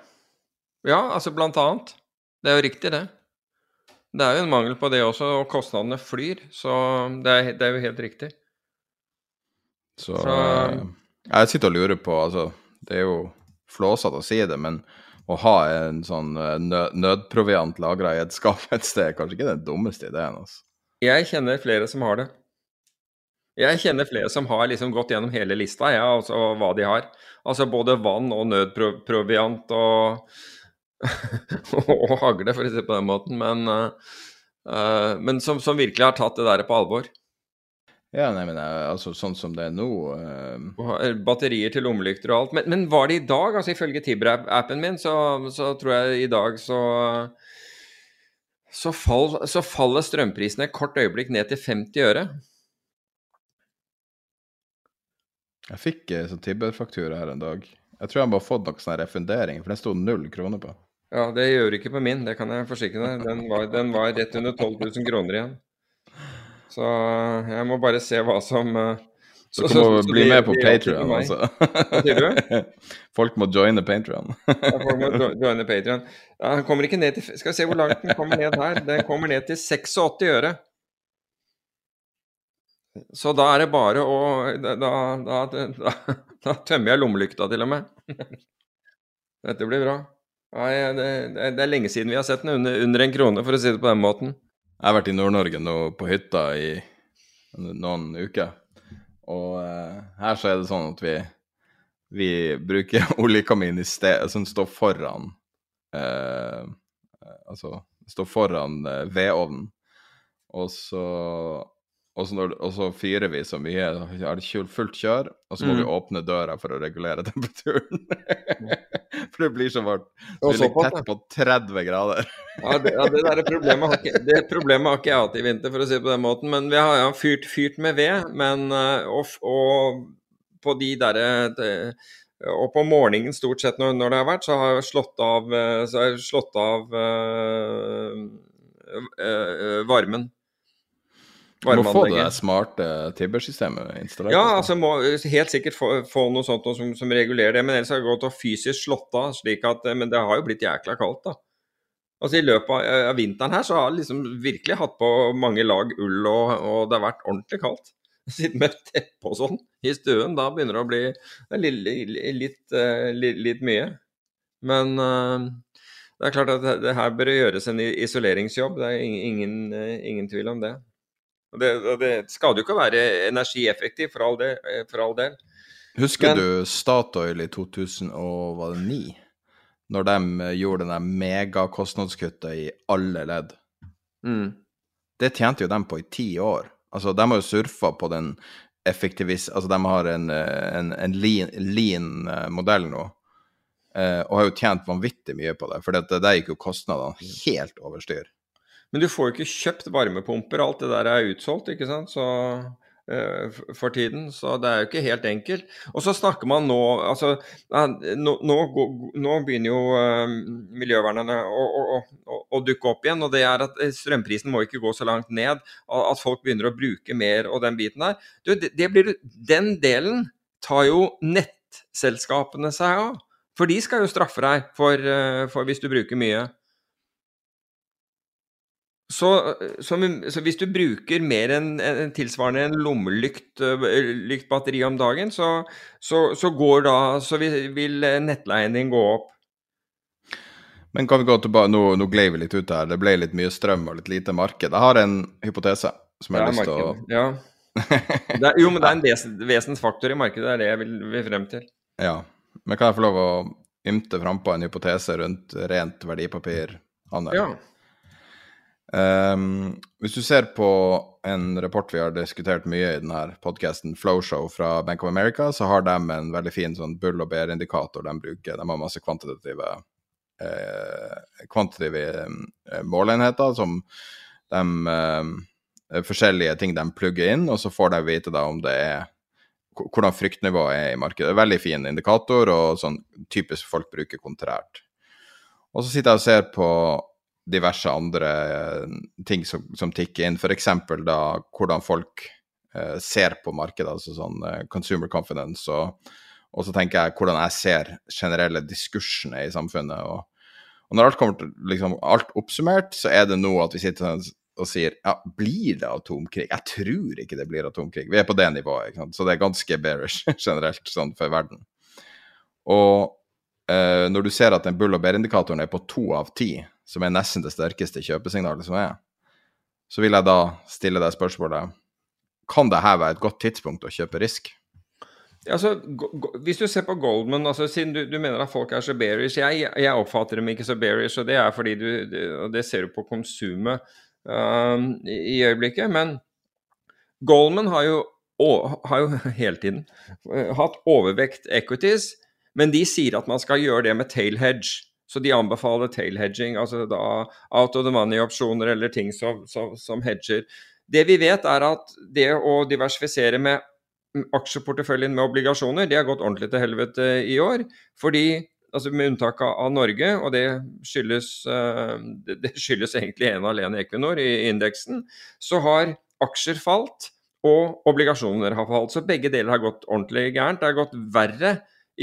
Ja, altså blant annet. Det er jo riktig, det. Det er jo en mangel på det også, og kostnadene flyr. Så det er, det er jo helt riktig. Så, så, eh, Jeg sitter og lurer på altså, Det er jo flåsete å si det, men å ha en sånn eh, nødproviant lagra i et skap et sted er kanskje ikke den dummeste ideen. Altså. Jeg kjenner flere som har det. Jeg kjenner flere som har liksom gått gjennom hele lista, ja, altså hva de har. Altså både vann og nødproviant og og hagle, for å si det på den måten. Men, uh, men som, som, virkelig har tatt det der på alvor. Ja, nei, men altså sånn som det er nå uh... Batterier til lommelykter og alt. Men, men, var det i dag? altså Ifølge Tibber-appen min, så, så, tror jeg i dag så så, fall, så faller strømprisene et kort øyeblikk ned til 50 øre. Jeg fikk sånn Tibber-faktura her en dag. Jeg tror jeg bare har fått noen sånn refundering, for den sto null kroner på. Ja, det gjør ikke på min, det kan jeg forsikre deg. Den var, den var rett under 12 000 kroner igjen. Så jeg må bare se hva som uh, så, så, må bli med på Patrion, altså. Hva sier du? Folk må joine Patrion. ja, folk må joine Patrion. Ja, han kommer ikke ned til Skal vi se hvor langt den kommer ned her. Den kommer ned til 86 øre. Så da er det bare å Da, da, da, da tømmer jeg lommelykta til og med. Dette blir bra. Nei, det, det, er lenge siden vi har sett den under, under, en krone, for å si det på den måten. Jeg har vært i Nord-Norge nå på hytta i noen uker, og uh, her så er det sånn at vi, vi bruker oljekamin i sted, som står foran uh, Altså står foran uh, vedovnen, og så og så, når, og så, fyrer vi så mye, har fullt kjør, og så må mm. vi åpne døra for å regulere temperaturen. for det blir så varmt. Så vi ligger tett på 30 grader. ja, det, ja, det, der problemet har ikke, det problemet har ikke jeg hatt i vinter, for å si det på den måten. Men vi har ja, fyrt, fyrt med ved. Men, eh, og, og på de derre eh, og på morgenen stort sett når, når, det har vært, så har jeg slått av, eh, så har jeg slått av øh, øh, varmen. Du må få det smarte Tibber-systemet installert. Ja, altså må helt sikkert få, få noe sånt noe som, som, regulerer det. Men ellers har jeg gått og fysisk slått av. slik at, Men det har jo blitt jækla kaldt, da. Altså I løpet av, av vinteren her så har jeg liksom virkelig hatt på mange lag ull, og, og det har vært ordentlig kaldt. Sitte med teppe og sånn i stuen, da begynner det å bli det litt, litt, eh, litt, litt, mye. Men det er klart at det, det her bør gjøres en isoleringsjobb, det er ingen, ingen, eh, ingen tvil om det. Det, det skal jo ikke være energieffektiv, for all, det, eh, for all del. Husker Men, du Statoil i 2009? Når de eh, gjorde den megakostnadskuttet i alle ledd. Mm. Det tjente jo dem på i ti år. Altså, de har jo surfa på den effektivis... Altså, de har en, eh, en, en lean, lean, modell nå, og har jo tjent vanvittig mye på det. For det, det gikk jo kostnadene helt over styr. Men du får jo ikke kjøpt varmepumper, alt det der er utsolgt, ikke sant. Så, uh, for tiden, så det er jo ikke helt enkelt. Og så snakker man nå altså, nå, nå, nå begynner jo uh, miljøvernerne å, å, å, å, dukke opp igjen. Og det er at eh, strømprisen må ikke gå så langt ned. At folk begynner å bruke mer og den biten der. Du, det, det blir, den delen tar jo nettselskapene seg av. For de skal jo straffe deg for, for hvis du bruker mye. Så så, så, så, hvis du bruker mer enn en tilsvarende en lommelyktbatteri om dagen, så, så, går da Så vil, vil nettleien din gå opp. Men kan vi gå tilbake, nå, nå glei vi litt ut her, det ble litt mye strøm og litt lite marked. Jeg har en hypotese som jeg har lyst til å ja. er, Jo, men det er en ves, vesensfaktor i markedet, det er det jeg vil, vil frem til. Ja, men kan jeg få lov å ymte frampå en hypotese rundt rent verdipapirhandel? Ja. Um, hvis du ser på en rapport vi har diskutert mye i denne podkasten, Flowshow fra Bank of America, så har de en veldig fin sånn bull- og bear-indikator de bruker. De har masse kvantitative, eh, kvantitative eh, måleenheter som de eh, Forskjellige ting de plugger inn, og så får de vite da om det er hvordan fryktnivået er i markedet. Veldig fin indikator, og sånn typisk folk bruker kontrært. Og så sitter jeg og ser på diverse andre eh, ting som, som tikker inn. F.eks. da hvordan folk eh, ser på markedet, altså sånn eh, consumer confidence. Og, og, så tenker jeg hvordan jeg ser generelle diskursene i samfunnet. Og, og når alt kommer til liksom, alt oppsummert, så er det nå at vi sitter og sier ja, blir det atomkrig? Jeg tror ikke det blir atomkrig. Vi er på det nivået, så det er ganske bearish generelt sånn for verden. Og eh, når du ser at den bull- og bear-indikatoren er på to av ti, som er nesten det sterkeste kjøpesignalet som er, så vil jeg da stille deg spørsmålet Kan dette være et godt tidspunkt å kjøpe risk? Altså, hvis du ser på Goldman, altså, siden du, du, mener at folk er så bearish jeg, jeg, oppfatter dem ikke så bearish, og det er fordi du Og det ser du på konsumet uh, i øyeblikket. Men Goldman har jo, har jo hele tiden uh, hatt overvekt equities, men de sier at man skal gjøre det med tail hedge. Så de anbefaler tail hedging, altså da out of the money-opsjoner eller ting som, som, som, hedger. Det vi vet, er at det å diversifisere med aksjeporteføljen med obligasjoner, det har gått ordentlig til helvete i år. Fordi, altså med unntak av Norge, og det skyldes, eh, det skyldes egentlig ene alene Equinor i indeksen, så har aksjer falt og obligasjoner har falt. Så begge deler har gått ordentlig gærent. Det har gått verre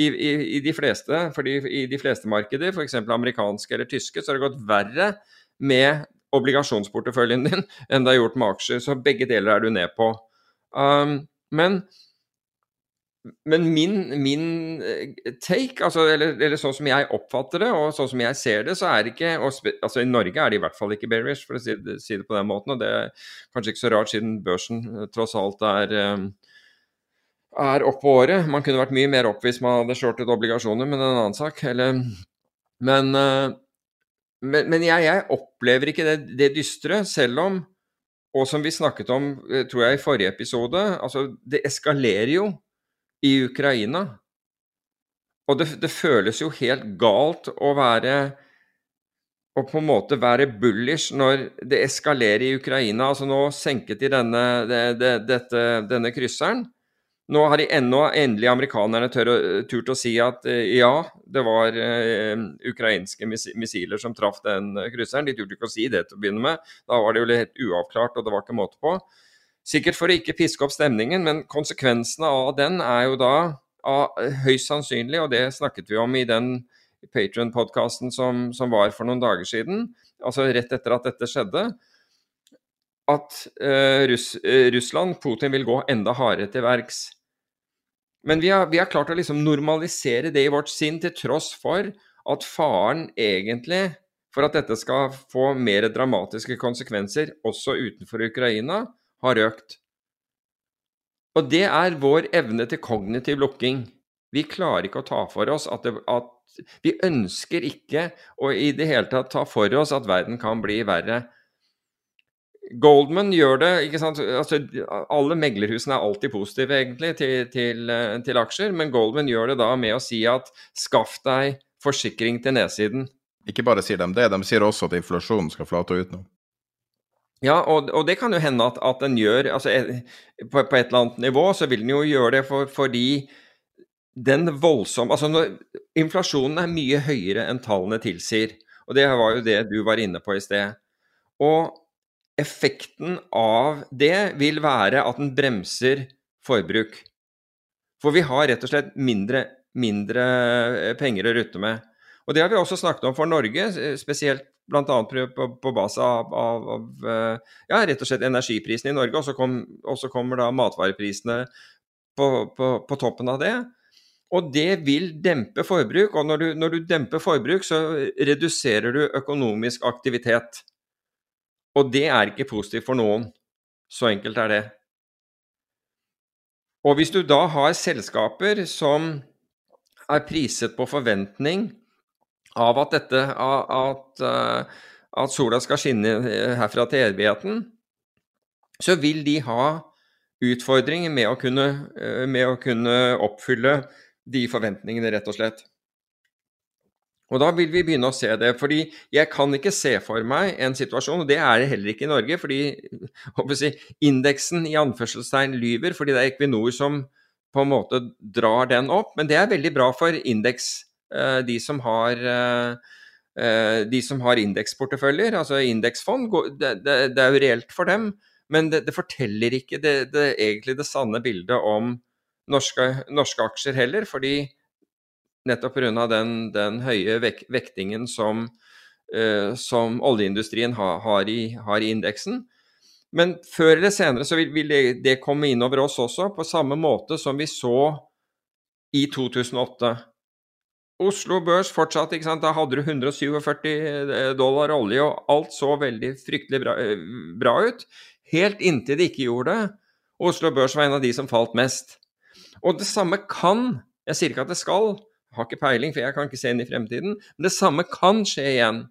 i, i, de fleste, fordi i de fleste markeder, f.eks. amerikanske eller tyske, så har det gått verre med obligasjonsporteføljen din enn det har gjort med aksjer. Så begge deler er du ned på. Um, men, men min, min, eh, take, altså, eller, eller, sånn som jeg oppfatter det, og sånn som jeg ser det, så er det ikke altså I Norge er det i hvert fall ikke bearish, for å si si det, på den måten. Og det er kanskje ikke så rart, siden børsen eh, tross alt er um, er opp på året. Man kunne vært mye mer opp hvis man hadde shortet obligasjoner, men det er en annen sak. Eller, men, eh, men, men jeg, jeg, opplever ikke det, det, dystre, selv om, og som vi snakket om eh, tror jeg i forrige episode, altså det eskalerer jo i Ukraina. Og det, det føles jo helt galt å være å på en måte være bullish når det eskalerer i Ukraina. Altså nå senket de denne, det, det, dette, denne krysseren. Nå har de ennå endelig amerikanerne turt å si at eh, ja, det var eh, ukrainske missiler som traff den krysseren. De turte ikke å si det til å begynne med. Da var det jo litt uavklart, og det var ikke måte på. Sikkert for å ikke piske opp stemningen, men konsekvensene av den er jo da høyst sannsynlig, og det snakket vi om i den Patrion-podkasten som, som, var for noen dager siden, altså rett etter at dette skjedde, at uh, Russ, uh, Russland, Putin, vil gå enda hardere til verks. Men vi har, vi har, klart å liksom normalisere det i vårt sinn, til tross for at faren egentlig for at dette skal få mer dramatiske konsekvenser også utenfor Ukraina, har økt. Og det er vår evne til kognitiv lukking. Vi klarer ikke å ta for oss at, det, at Vi ønsker ikke å i det hele tatt ta for oss at verden kan bli verre. Goldman gjør det ikke sant? Altså, alle meglerhusene er alltid positive egentlig til, til, eh, til, aksjer, men Goldman gjør det da med å si at skaff deg forsikring til nedsiden. Ikke bare sier de det, de sier også at inflasjonen skal flate ut nå. Ja, og, og, det kan jo hende at, at den gjør altså, eh, på, på, et eller annet nivå så vil den jo gjøre det for, fordi den voldsomme Altså når, inflasjonen er mye høyere enn tallene tilsier, og det var jo det du var inne på i sted. Og effekten av det vil være at den bremser forbruk. For vi har rett og slett mindre, mindre eh, penger å rutte med. Og det har vi også snakket om for Norge, spesielt Bl.a. på, på base av, av, av eh, ja, rett og slett energiprisene i Norge, og så, kom, kommer da matvareprisene på, på, på, toppen av det. Og det vil dempe forbruk, og når du, når du demper forbruk, så reduserer du økonomisk aktivitet. Og det er ikke positivt for noen. Så enkelt er det. Og hvis du da har selskaper som er priset på forventning av at, dette, at, eh, at sola skal skinne eh, herfra til evigheten, så vil de ha utfordringer med å kunne, eh, med å kunne oppfylle de forventningene, rett og slett. Og da vil vi begynne å se det. fordi jeg kan ikke se for meg en situasjon, og det er det heller ikke i Norge, fordi si, indeksen i anførselstegn lyver, fordi det er Equinor som på en måte drar den opp. Men det er veldig bra for indeks, eh, de som har eh, eh, de som har indeksporteføljer, altså indeksfond, det, er jo reelt for dem. Men det, det forteller ikke det, egentlig det sanne bildet om norske, norske aksjer heller. fordi nettopp pga. Den, den høye vek vektingen som, uh, som oljeindustrien ha, har, i, har, i, indeksen. Men før eller senere så vil, vil det, det, komme inn over oss også, på samme måte som vi så i 2008. Oslo Børs fortsatt, ikke sant? da hadde du 147 eh, dollar olje, og alt så veldig fryktelig bra, eh, bra ut. Helt inntil det ikke gjorde det. Oslo Børs var en av de som falt mest. Og det samme kan, jeg sier ikke at det skal, har ikke peiling, for jeg kan ikke se inn i fremtiden. Men det samme kan skje igjen.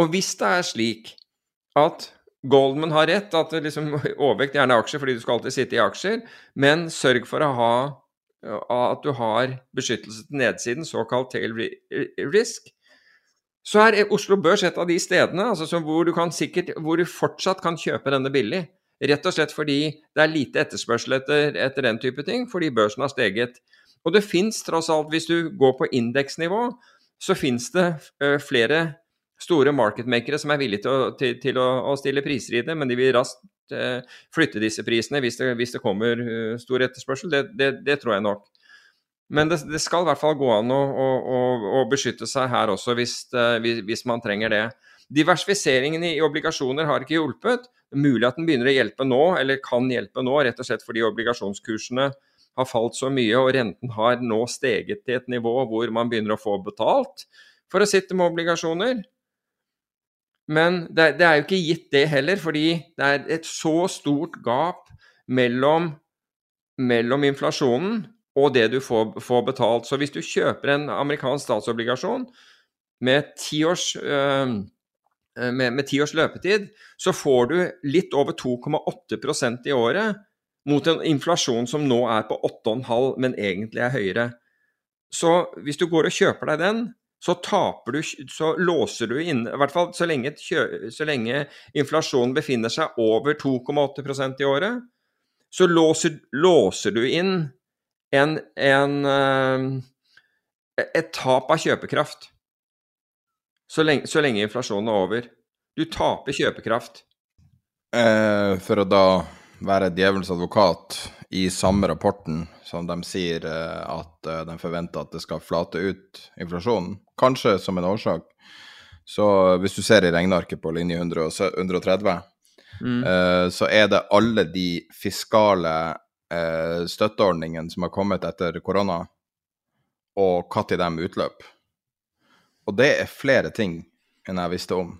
Og hvis det er slik at Goldman har rett, at liksom, overvekt gjerne aksjer fordi du skal alltid sitte i aksjer, men sørg for å ha at du har beskyttelse til nedsiden, såkalt tail risk, så er Oslo Børs et av de stedene altså, hvor, du sikkert, hvor, du fortsatt kan kjøpe denne billig. Rett og slett fordi det er lite etterspørsel etter, etter den type ting, fordi børsen har steget. Og det fins tross alt, hvis du går på indeksnivå, så fins det uh, flere store marketmakere som er villige til, å, til, til å, stille priser i det, men de vil raskt uh, flytte disse prisene hvis det, hvis det kommer uh, stor etterspørsel. Det, det, det, tror jeg nok. Men det, skal i hvert fall gå an å, å, å beskytte seg her også, hvis, hvis, man trenger det. Diversifiseringen i obligasjoner har ikke hjulpet. Mulig at den begynner å hjelpe nå, eller kan hjelpe nå, rett og slett fordi obligasjonskursene har falt så mye, og renten har nå steget til et nivå hvor man begynner å få betalt for å sitte med obligasjoner. Men det, det er jo ikke gitt det heller, fordi det er et så stort gap mellom, mellom inflasjonen og det du får, får, betalt. Så hvis du kjøper en amerikansk statsobligasjon med ti års, øh, med, med ti års løpetid, så får du litt over 2,8% i året mot en inflasjon som nå er på 8,5, men egentlig er høyere. Så hvis du går og kjøper deg den, så taper du Så låser du inn I hvert fall så lenge, så lenge inflasjonen befinner seg over 2,8% i året, så låser, låser du inn en, en, eh, et tap av kjøpekraft. Så lenge, så lenge inflasjonen er over. Du taper kjøpekraft. Eh, for å da være djevelens advokat i samme rapporten som de sier eh, at eh, de forventer at det skal flate ut inflasjonen, kanskje som en årsak. Så hvis du ser i regnearket på linje 130, mm. Eh, så er det alle de fiskale støtteordningene som har kommet etter korona, og når de utløp. Og det er flere ting enn jeg visste om.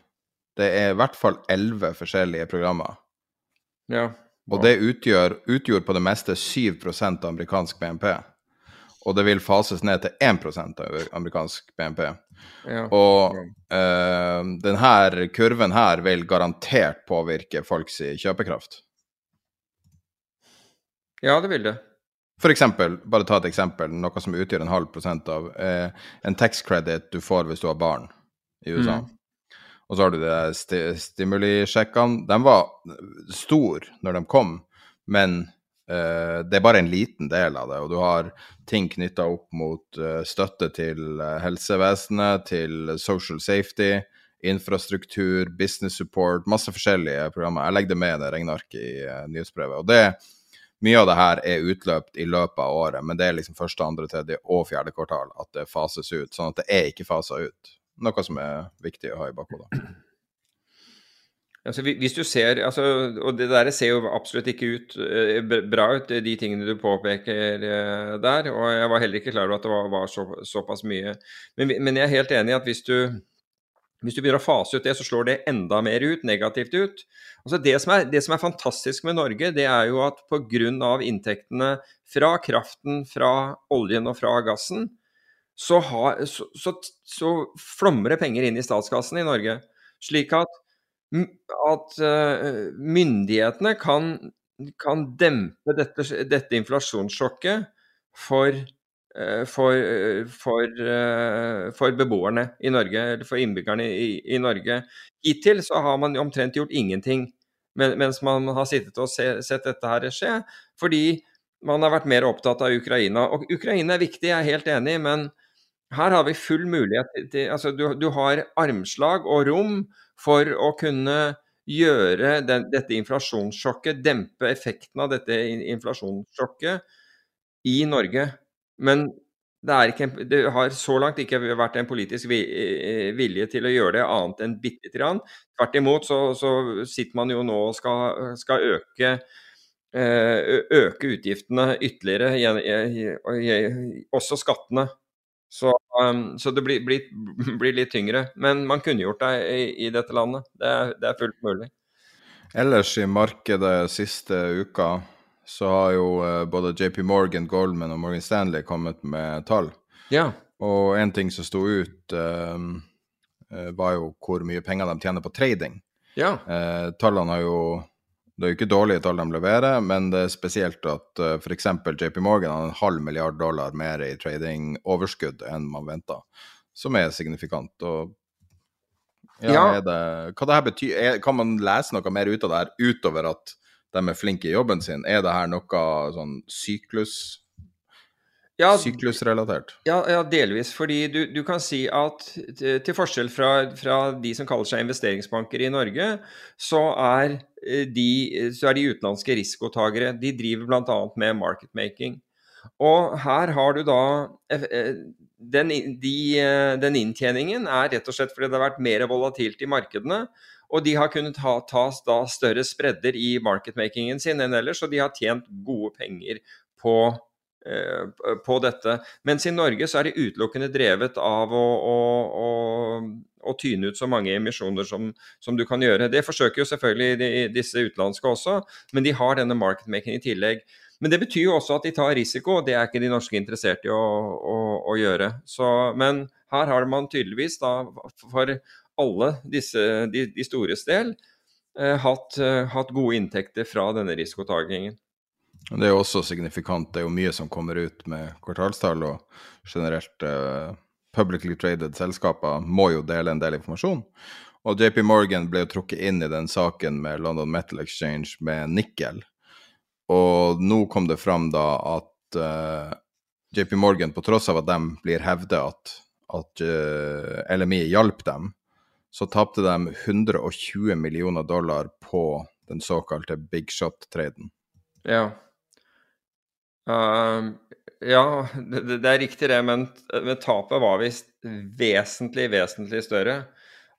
Det er i hvert fall elleve forskjellige programmer. Ja. Og det utgjør, utgjorde på det meste 7% av amerikansk BNP. Og det vil fases ned til 1% av amerikansk BNP. Ja. Og øh, denne kurven her vil garantert påvirke folks kjøpekraft. Ja, det vil det. For eksempel, bare ta et eksempel, noe som utgjør en halv prosent av eh, en tax credit du får hvis du har barn i USA. Mm. Og så har du de sti stimulisjekkene. De var store når de kom, men uh, det er bare en liten del av det. Og du har ting knytta opp mot uh, støtte til uh, helsevesenet, til social safety, infrastruktur, business support, masse forskjellige programmer. Jeg legger det med det regnearket i nyhetsbrevet. Og det, mye av det her er utløpt i løpet av året, men det er liksom første, andre, tredje og fjerde kvartal at det fases ut. Sånn at det er ikke fasa ut. Noe som er viktig å ha i bakhodet. Altså, hvis du ser, altså, og Det der ser jo absolutt ikke ut eh, bra ut, de tingene du påpeker eh, der. og Jeg var heller ikke klar over at det var, var så, såpass mye. Men, men, jeg er helt enig i at hvis du, hvis du begynner å fase ut det, så slår det enda mer ut, negativt ut. Altså det, som er, det som er fantastisk med Norge, det er jo at pga. inntektene fra kraften, fra oljen og fra gassen, så, ha, så, så, så flommer det penger inn i statskassen i Norge. Slik at at uh, myndighetene kan, kan dempe dette, dette, inflasjonssjokket for, uh, for, for, for, beboerne i Norge, eller for innbyggerne i, i, Norge. Hittil så har man omtrent gjort ingenting mens man har sittet og se, sett dette her skje, fordi man har vært mer opptatt av Ukraina. Og Ukraina er viktig, jeg er helt enig, men her har vi full mulighet til altså du, du har armslag og rom for å kunne gjøre den, dette inflasjonssjokket, dempe effekten av dette inflasjonssjokket i Norge. Men det, ikke, det, har så langt ikke vært en politisk eh, vilje til å gjøre det annet enn bitte lite grann. Tvert imot så, så, sitter man jo nå og skal, skal øke, eh, øke utgiftene ytterligere, også skattene. Så, um, så det blir, blir, blir, litt tyngre. Men man kunne gjort det i, i dette landet. Det er, det er, fullt mulig. Ellers i markedet siste uka så har jo uh, både JP Morgan, Goldman og Morgan Stanley kommet med tall. Ja. Og en ting som sto ut, uh, var jo hvor mye penger de tjener på trading. Ja. Uh, tallene har jo det er jo ikke dårlige tall de leverer, men det er spesielt at uh, f.eks. JP Morgan har en halv milliard dollar mer i tradingoverskudd enn man venta, som er signifikant. Og ja, ja. Det, hva det her betyr, er, Kan man lese noe mer ut av det her, utover at de er flinke i jobben sin? Er det her noe sånn syklus ja, Syklusrelatert? Ja, ja, delvis. Fordi du, du, kan si at til forskjell fra, fra, de som kaller seg investeringsbanker i Norge, så er eh, de, så er de utenlandske risikotagere. De driver bl.a. med marketmaking. Og her har du da eh, eh, den, de, den, inntjeningen er rett og slett fordi det har vært mer volatilt i markedene. Og de har kunnet ha, ta større spredder i marketmakingen sin enn ellers, og de har tjent gode penger på Eh, på dette. Mens i Norge så er det utelukkende drevet av å, å, å, å tyne ut så mange emisjoner som, som, du kan gjøre. Det forsøker jo selvfølgelig de, disse utenlandske også, men de har denne marketmaking i tillegg. Men det betyr jo også at de tar risiko, og det er ikke de norske interessert i å gjøre. Så, men her har man tydeligvis da for alle disse, de, de stores del eh, hatt, eh, hatt gode inntekter fra denne risikotakingen. Det er jo også signifikant. Det er jo mye som kommer ut med kvartalstall, og generelt uh, publicly traded selskaper må jo dele en del informasjon. Og JP Morgan ble jo trukket inn i den saken med London Metal Exchange med nikkel. Og nå kom det fram da at uh, eh, JP Morgan, på tross av at de blir hevdet at, at uh, eh, LMI hjalp dem, så tapte de 120 millioner dollar på den såkalte big shot-traden. Ja. Uh, ja, det, det, er riktig det, men, men tapet var visst vesentlig, vesentlig større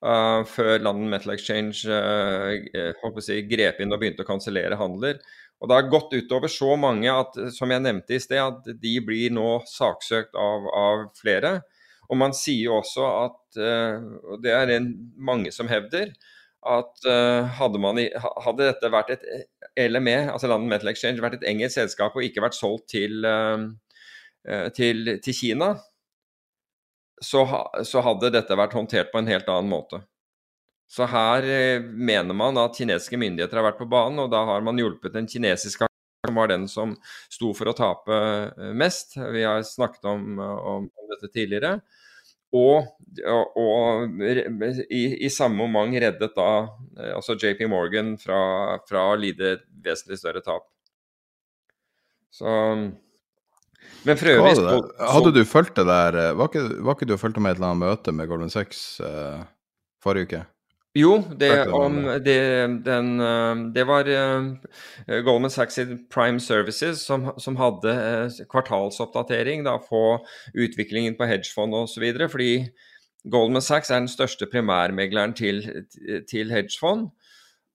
uh, før London Metal Exchange uh, si, grep inn og begynte å kansellere handler. Og Det har gått utover så mange at, som jeg nevnte i sted, at de blir nå saksøkt av, av flere. Og man sier jo også at, og det er det mange som hevder, at hadde, man, hadde, dette vært et LME, altså London Metal Exchange, vært et engelsk selskap og ikke vært solgt til, uh, til, til Kina, så, så, hadde dette vært håndtert på en helt annen måte. Så her uh, mener man at kinesiske myndigheter har vært på banen, og da har man hjulpet den kinesiske som var den som sto for å tape mest. Vi har snakket om, om, om dette tidligere. Og, og, og i, i, samme omgang reddet da eh, altså JP Morgan fra, fra å lide vesentlig større tap. Så Men for øvrig så, Hadde du fulgt det der eh, Var ikke, var ikke du fulgt med et eller annet møte med Goldman Sachs uh, forrige uke? Jo, det, om, det, den, eh, det var uh, Goldman Sachs Prime Services som, som hadde uh, kvartalsoppdatering da, på utviklingen på hedgefond osv. Fordi Goldman Sachs er den største primærmegleren til, til hedgefond.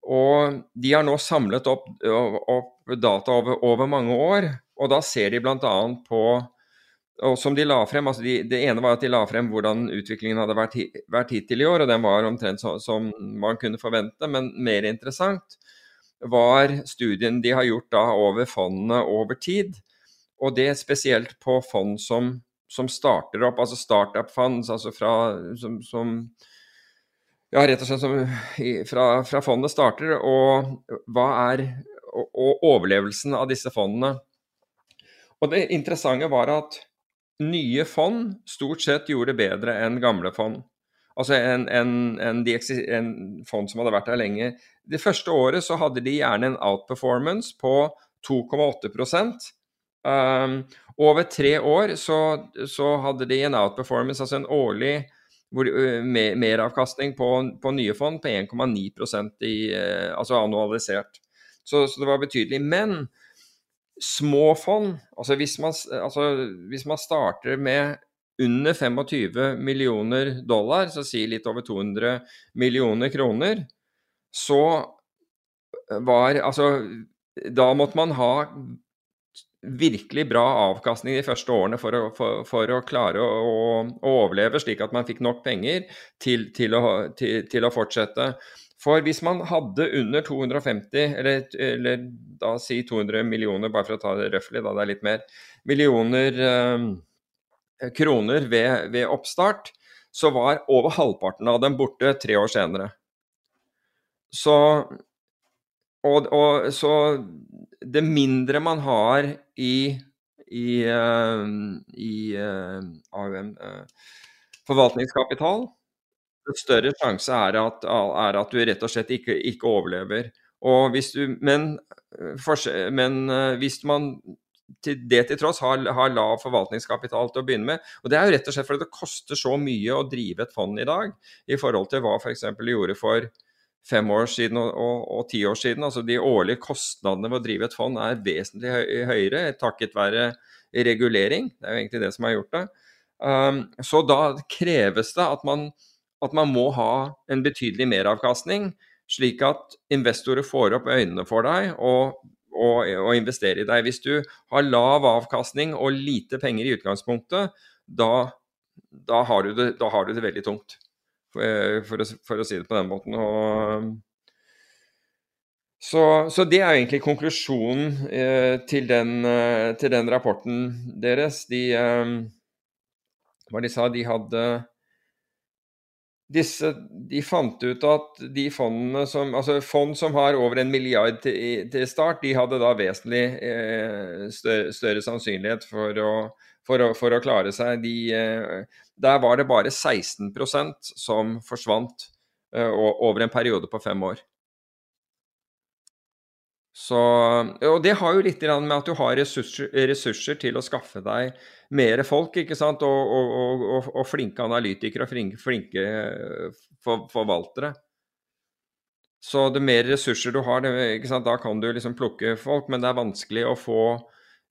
Og de har nå samlet opp, opp data over, over, mange år, og da ser de bl.a. på og som de la frem, altså de, Det ene var at de la frem hvordan utviklingen hadde vært, vært hittil i år, og den var omtrent så, som man kunne forvente. Men mer interessant var studien de har gjort da over fondene over tid. Og det spesielt på fond som, som starter opp, altså startup funds, altså fra, som, som ja, rett og slett som, fra, fra, fondet starter, og hva er og, og, overlevelsen av disse fondene. Og Det interessante var at nye fond stort sett gjorde det bedre enn gamle fond. Altså en, en, en, en, fond som hadde vært der lenge. Det første året så hadde de gjerne en outperformance på 2,8 um, Over tre år så, så, hadde de en outperformance, altså en årlig hvor, mer meravkastning på, på, nye fond på 1,9 uh, altså annualisert. Så, så, det var betydelig. Men små fond, altså hvis man, altså hvis man starter med under 25 millioner dollar, så si litt over 200 millioner kroner, så var Altså, da måtte man ha virkelig bra avkastning de første årene for å, for, for å klare å, å, overleve, slik at man fikk nok penger til, til, å, til, til, å, fortsette. For hvis man hadde under 250, eller, eller, da si 200 millioner, bare for å ta det røftlig, da det er litt mer, millioner eh, kroner ved, ved oppstart, så var over halvparten av dem borte tre år senere. Så og, og, så det mindre man har i, i, uh, i uh, AUM, uh, forvaltningskapital, større sjanse er at, er at, du rett og slett ikke, ikke overlever. Hvis du, men, men, hvis man til det til tross har, har, lav forvaltningskapital til å begynne med. Og Det er jo rett og slett fordi det koster så mye å drive et fond i dag, i forhold til hva f.eks. gjorde for fem år siden og, og, og, ti år siden. Altså De årlige kostnadene ved å drive et fond er vesentlig høyere takket være regulering. Det er jo egentlig det som har gjort det. Um, så da kreves det at man, at man må ha en betydelig meravkastning, slik at investorer får opp øynene for deg og, og, og investerer i deg. Hvis du har lav avkastning og lite penger i utgangspunktet, da, da, har, du det, da har du det veldig tungt. For, for å, for å si det på den måten. Og, så, så, det er egentlig konklusjonen eh, til, den, eh, til, den, rapporten deres. De, eh, hva de sa, de hadde disse, de fant ut at de fondene som Altså fond som har over en milliard til, til start, de hadde da vesentlig eh, større, større, sannsynlighet for å, for å, for å klare seg. De, eh, der var det bare 16% som forsvant eh, over en periode på fem år. Så, og Det har jo litt med at du har ressurser, ressurser, til å skaffe deg mer folk, ikke sant? Og, og, og, og flinke analytikere og flinke, flinke eh, for, forvaltere. Så det mer ressurser du har, det, da kan du liksom plukke folk, men det er vanskelig å få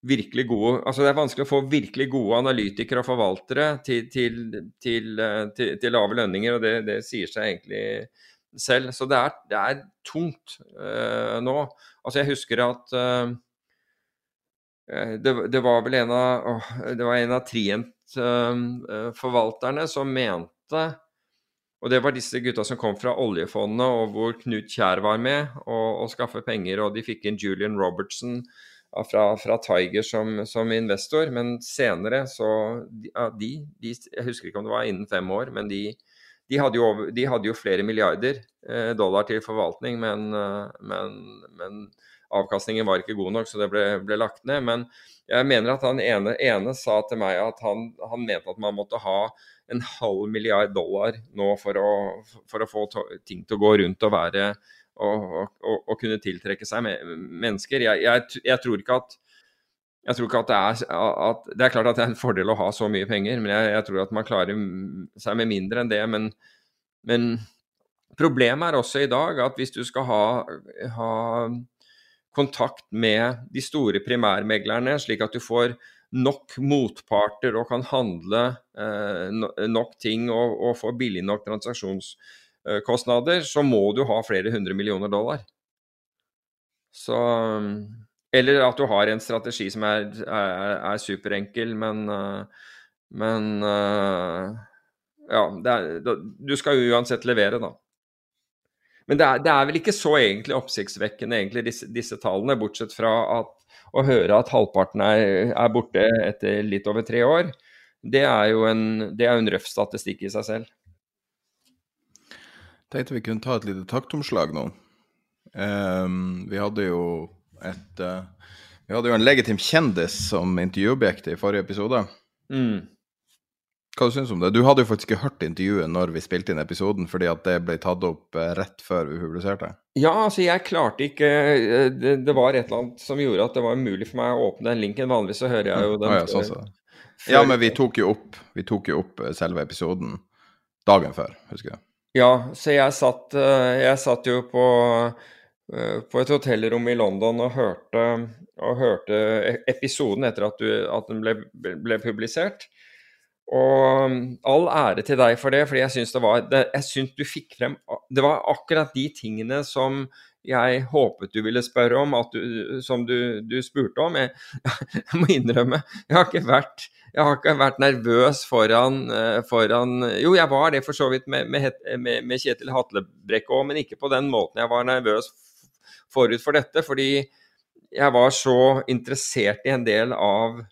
virkelig gode Altså det er vanskelig å få virkelig gode analytikere og forvaltere til, til, til, eh, til lave lønninger, og det, det, sier seg egentlig selv. Så det er, det er tungt uh, nå. Altså jeg husker at uh, det, det, var vel en av, oh, det var en av Trient-forvalterne uh, som mente og det var disse gutta som kom fra oljefondet, og hvor Knut Kjær var med og, og skaffe penger. Og de fikk inn Julian Robertson, fra, fra Tiger som, som, investor. Men senere så de, de, Jeg husker ikke om det var innen fem år, men de, de, hadde, jo, de hadde, jo, flere milliarder eh, dollar til forvaltning, men, eh, men, men, avkastningen var ikke god nok, så det ble, ble lagt ned. Men jeg mener at han ene, ene sa til meg at han, han, mente at man måtte ha en halv milliard dollar nå for å, for å få ting til å gå rundt og være å kunne tiltrekke seg mennesker. Jeg, jeg, jeg, tror ikke at jeg tror ikke at det er at, Det er klart at det er en fordel å ha så mye penger, men jeg, jeg tror at man klarer seg med mindre enn det. Men, men, problemet er også i dag at hvis du skal ha, ha kontakt med de store primærmeglerne, slik at du får nok motparter og kan handle eh, nok ting og, og få billig nok transaksjonskostnader, så må du ha flere hundre millioner dollar. Så Eller at du har en strategi som er, er, er superenkel, men, eh, men eh, Ja, er, du skal jo uansett levere, da. Men det er, det vel ikke så egentlig oppsiktsvekkende, egentlig, disse, disse, tallene, bortsett fra at å høre at halvparten er, er, borte etter litt over tre år, det er jo en, det er en røff statistikk i seg selv. Jeg Tenkte vi kunne ta et lite taktomslag nå. Um, vi hadde jo et uh, Vi hadde jo en legitim kjendis som intervjuobjekt i forrige episode. Mm. Hva syns du om det? Du hadde jo faktisk ikke hørt intervjuet når vi spilte inn episoden, fordi at det ble tatt opp eh, rett før vi publiserte? Ja, altså jeg klarte ikke eh, det, det, var et eller annet som gjorde at det var umulig for meg å åpne den linken. Vanligvis så hører jeg jo den. Ah, ja, sånn så. ja, men vi tok, jo opp, vi tok jo opp selve episoden dagen før, husker jeg. Ja, så jeg satt, jeg satt jo på, på et hotellrom i London og hørte, og hørte e-, episoden etter at, du, at den ble, ble publisert. Og um, all ære til deg for det, for jeg syns du fikk frem Det var akkurat de tingene som jeg håpet du ville spørre om, du, som du, du, spurte om. Jeg, jeg, må innrømme, jeg har ikke vært, har ikke vært nervøs foran, eh, foran, Jo, jeg var det for så vidt med, med, med Kjetil Hatlebrekk òg, men ikke på den måten jeg var nervøs forut for dette. Fordi jeg var så interessert i en del av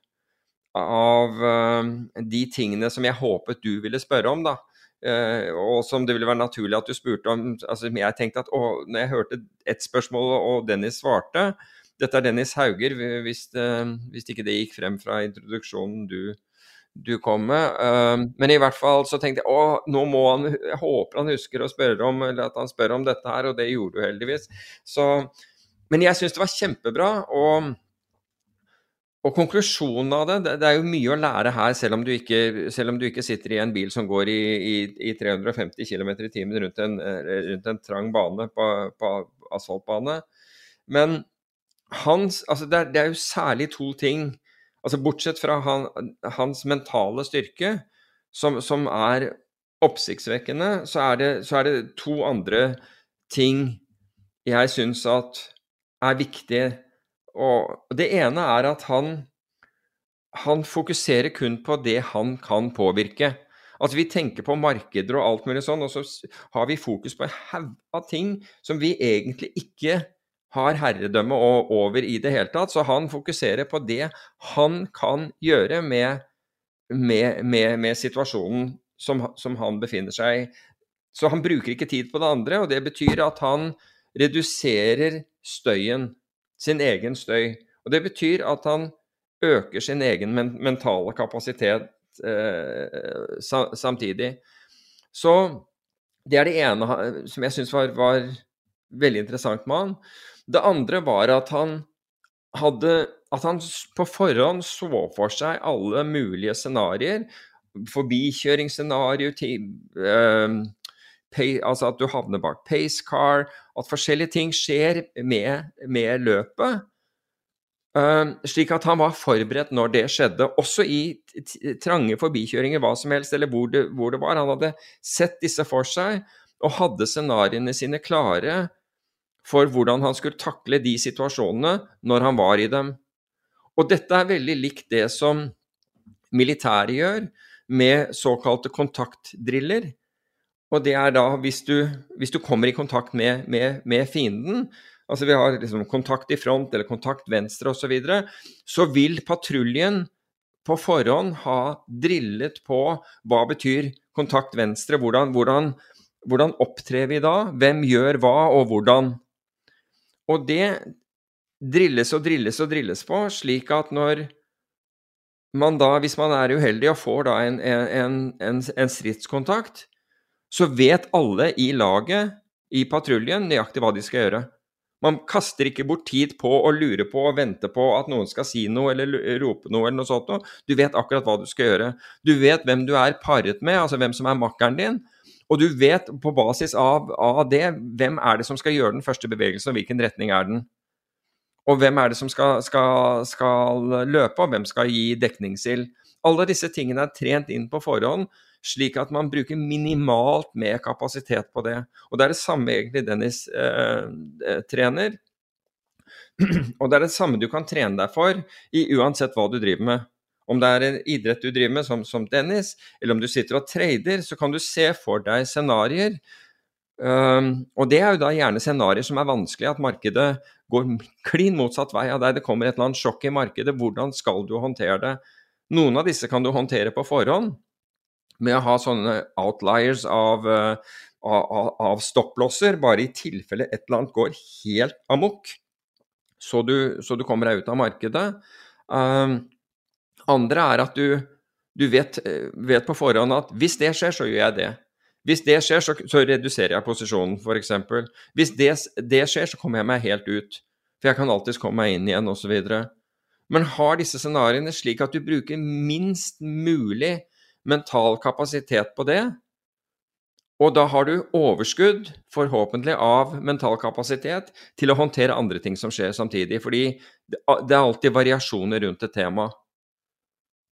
av uh, de tingene som jeg håpet du ville spørre om, da. Uh, og som det ville være naturlig at du spurte om. altså Jeg tenkte at å, når jeg hørte ett spørsmål og Dennis svarte Dette er Dennis Hauger, hvis, uh, hvis ikke det gikk frem fra introduksjonen du, du kom med. men i hvert fall så tenkte jeg å, nå må han Jeg håper han husker å spørre om eller at han spør om dette her, og det gjorde du heldigvis. Så, men jeg syns det var kjempebra. og og konklusjonen av det, det er jo mye å lære her, selv om du ikke, om du ikke sitter i en bil som går i, i, i 350 km i timen rundt en, rundt en trang bane på, på asfaltbane. Men hans, altså det, er, det, er, jo særlig to ting, altså bortsett fra han, hans mentale styrke, som, som er oppsiktsvekkende, så er, det, så er det to andre ting jeg syns at er viktige og det ene er at han, han fokuserer kun på det han kan påvirke. At vi tenker på markeder og alt mulig sånn, og så har vi fokus på en haug av ting som vi egentlig ikke har herredømme over i det hele tatt. Så han fokuserer på det han kan gjøre med, med, med, med situasjonen som, som, han befinner seg i. Så han bruker ikke tid på det andre, og det betyr at han reduserer støyen sin egen støy. Og Det betyr at han øker sin egen men mentale kapasitet eh, samtidig. Så det er det ene som jeg syns var, var, veldig interessant med han. Det andre var at han hadde At han på forhånd så for seg alle mulige scenarioer. Forbikjøringsscenario, eh, altså at du havner bak pacecar, at forskjellige ting skjer med, med løpet. Uh, slik at han var forberedt når det skjedde, også i trange forbikjøringer, hva som helst, eller hvor det, hvor det var. Han hadde sett disse for seg og hadde scenarioene sine klare for hvordan han skulle takle de situasjonene når han var i dem. Og dette er veldig likt det som militæret gjør med såkalte kontaktdriller. Og det er da hvis du, hvis du kommer i kontakt med, med, med, fienden, altså vi har liksom kontakt i front eller kontakt venstre osv., så, videre, så vil patruljen på forhånd ha drillet på hva betyr kontakt venstre, hvordan, hvordan, hvordan opptrer vi da, hvem gjør hva og hvordan. Og det drilles og drilles og drilles på, slik at når man da, hvis man er uheldig og får da en, en, en, en stridskontakt, så vet alle i laget, i patruljen, nøyaktig hva de skal gjøre. Man kaster ikke bort tid på å lure på og vente på at noen skal si noe eller rope noe eller noe sånt noe. Du vet akkurat hva du skal gjøre. Du vet hvem du er paret med, altså hvem som er makkeren din. Og du vet på basis av, av det hvem er det som skal gjøre den første bevegelsen, og hvilken retning er den. Og hvem er det som skal, skal, skal løpe, og hvem skal gi dekningsild? Alle disse tingene er trent inn på forhånd, slik at man bruker minimalt med kapasitet på det. Og det er det samme egentlig Dennis eh, eh trener. Og det er det samme du kan trene deg for i uansett hva du driver med. Om det er en idrett du driver med, som, som Dennis, eller om du sitter og trader, så kan du se for deg scenarioer. Um, og det er jo da gjerne scenarioer som er vanskelig, at markedet går klin motsatt vei av deg. Det kommer et eller annet sjokk i markedet. Hvordan skal du håndtere det? Noen av disse kan du håndtere på forhånd med å ha sånne outliers av, uh, av, av stopplosser, bare i tilfelle et eller annet går helt amok så du, så du kommer deg ut av markedet. Um, andre er at du, du vet, vet, på forhånd at hvis det skjer, så gjør jeg det. Hvis det skjer, så, så reduserer jeg posisjonen, f.eks. Hvis det, det, skjer, så kommer jeg meg helt ut. For jeg kan alltids komme meg inn igjen, osv. Men har disse scenarioene slik at du bruker minst mulig mental kapasitet på det, og da har du overskudd, forhåpentlig, av mental kapasitet til å håndtere andre ting som skjer samtidig. Fordi det er alltid variasjoner rundt et tema.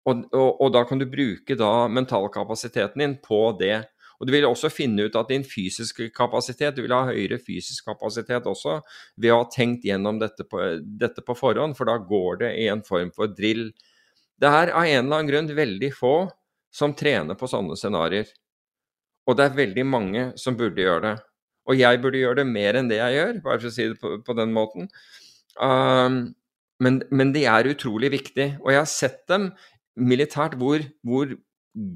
Og, og, og da kan du bruke da mentalkapasiteten din på det. Og du vil også finne ut at din fysiske kapasitet, du vil ha høyere fysisk kapasitet også ved å ha tenkt gjennom dette på, dette på forhånd, for da går det i en form for drill. Det er av en eller annen grunn veldig få som trener på sånne scenarioer. Og det er veldig mange som burde gjøre det. Og jeg burde gjøre det mer enn det jeg gjør, bare for å si det på, på den måten. Um, men, men, de er utrolig viktig. Og jeg har sett dem militært hvor, hvor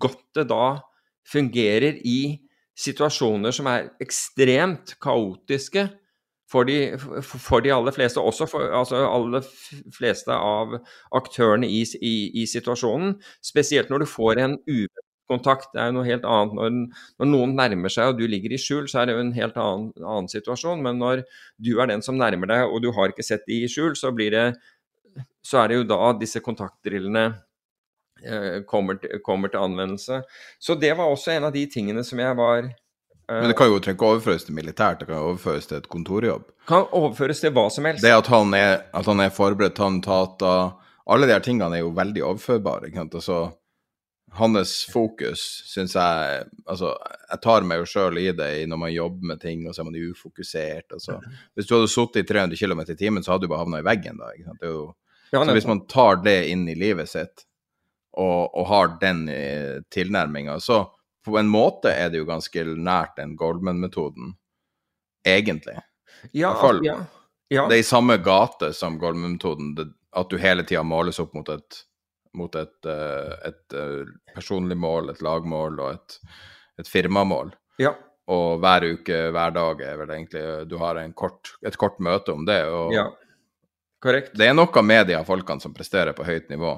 godt det da fungerer i situasjoner som er ekstremt kaotiske for de, for de aller fleste, også for altså aller fleste av aktørene i, i, i, situasjonen. Spesielt når du får en kontakt. Det er jo noe helt annet. Når, når, noen nærmer seg og du ligger i skjul, så er det jo en helt annen, annen, situasjon. Men når du er den som nærmer deg og du har ikke sett de i skjul, så, det, så er det jo da disse kontaktdrillene kommer, til, kommer, til, anvendelse. Så det var også en av de tingene som jeg var eh, Men det kan jo ikke overføres til militært, det kan overføres til et kontorjobb? Kan overføres til hva som helst. Det at han er, at han er forberedt, han tater Alle de her tingene er jo veldig overførbare. ikke sant? Altså hans fokus syns jeg Altså, jeg tar meg jo sjøl i det når man jobber med ting, og så er man ufokusert. Altså. Hvis du hadde sittet i 300 km i timen, så hadde du bare havna i veggen da. ikke sant? Det jo, så hvis man tar det inn i livet sitt, og, og har den eh, tilnærminga, så på en måte er det jo ganske nært den Goldman-metoden, egentlig. Ja, ja, ja. Det er i samme gate som Goldman-metoden, at du hele tida måles opp mot et mot et, eh, et, eh, personlig mål, et lagmål og et, et firmamål. Ja. Og hver uke, hver dag er vel egentlig Du har kort, et kort møte om det. og ja. Korrekt. Det er noe med de folkene som presterer på høyt nivå.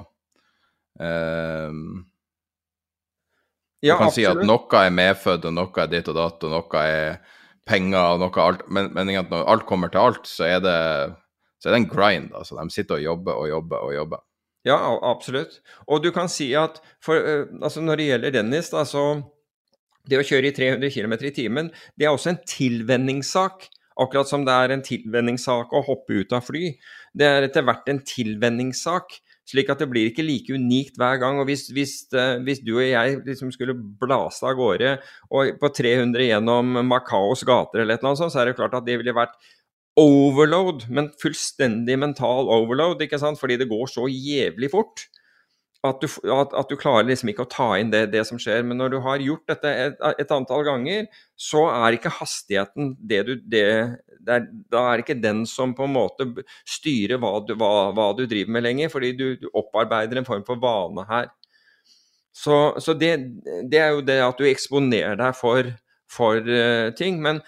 Um, ja, du kan absolutt. si at noe er medfødt, og noe er ditt og datt, og noe er penger, og noe alt, men, men når alt kommer til alt, så er det, så er det en grind. altså De sitter og jobber og jobber og jobber. Ja, absolutt. Og du kan si at for, altså når det gjelder Dennis, da, så Det å kjøre i 300 km i timen, det er også en tilvenningssak. Akkurat som det er en tilvenningssak å hoppe ut av fly. Det er etter hvert en tilvenningssak. Slik at det blir ikke like unikt hver gang. og Hvis, hvis, hvis du og jeg liksom skulle blase av gårde på 300 gjennom Macaos gater, eller noe sånt, så er det klart at det ville vært overload, men fullstendig mental overload, ikke sant? fordi det går så jævlig fort. At du, at, at du klarer liksom ikke å ta inn det, det, som skjer. Men når du har gjort dette et, et antall ganger, så er ikke hastigheten det du det er, Da er det ikke den som på en måte styrer hva du, hva, hva du driver med lenger, fordi du, du, opparbeider en form for vane her. Så, så det, det, er jo det at du eksponerer deg for, for uh, ting. Men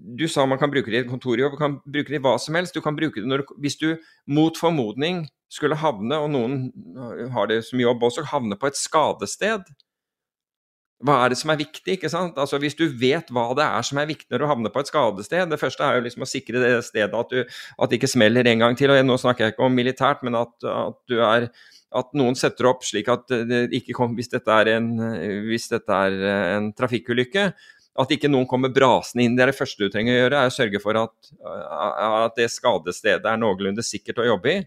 du sa man kan bruke det i et kontorjobb, kan bruke det i hva som helst. Du kan bruke det når, hvis du mot formodning skulle havne, og noen har det som jobb også, havne på et skadested. Hva er det som er viktig? ikke sant? Altså Hvis du vet hva det er som er viktig når du havner på et skadested Det første er jo liksom å sikre det stedet at, du, at det ikke smeller en gang til. og Nå snakker jeg ikke om militært, men at, at, er, at noen setter opp slik at det ikke kommer hvis dette er en, hvis dette er en trafikkulykke, At ikke noen kommer brasende inn. Det er det første du trenger å gjøre, er å sørge for at, at det skadestedet er noenlunde sikkert å jobbe i.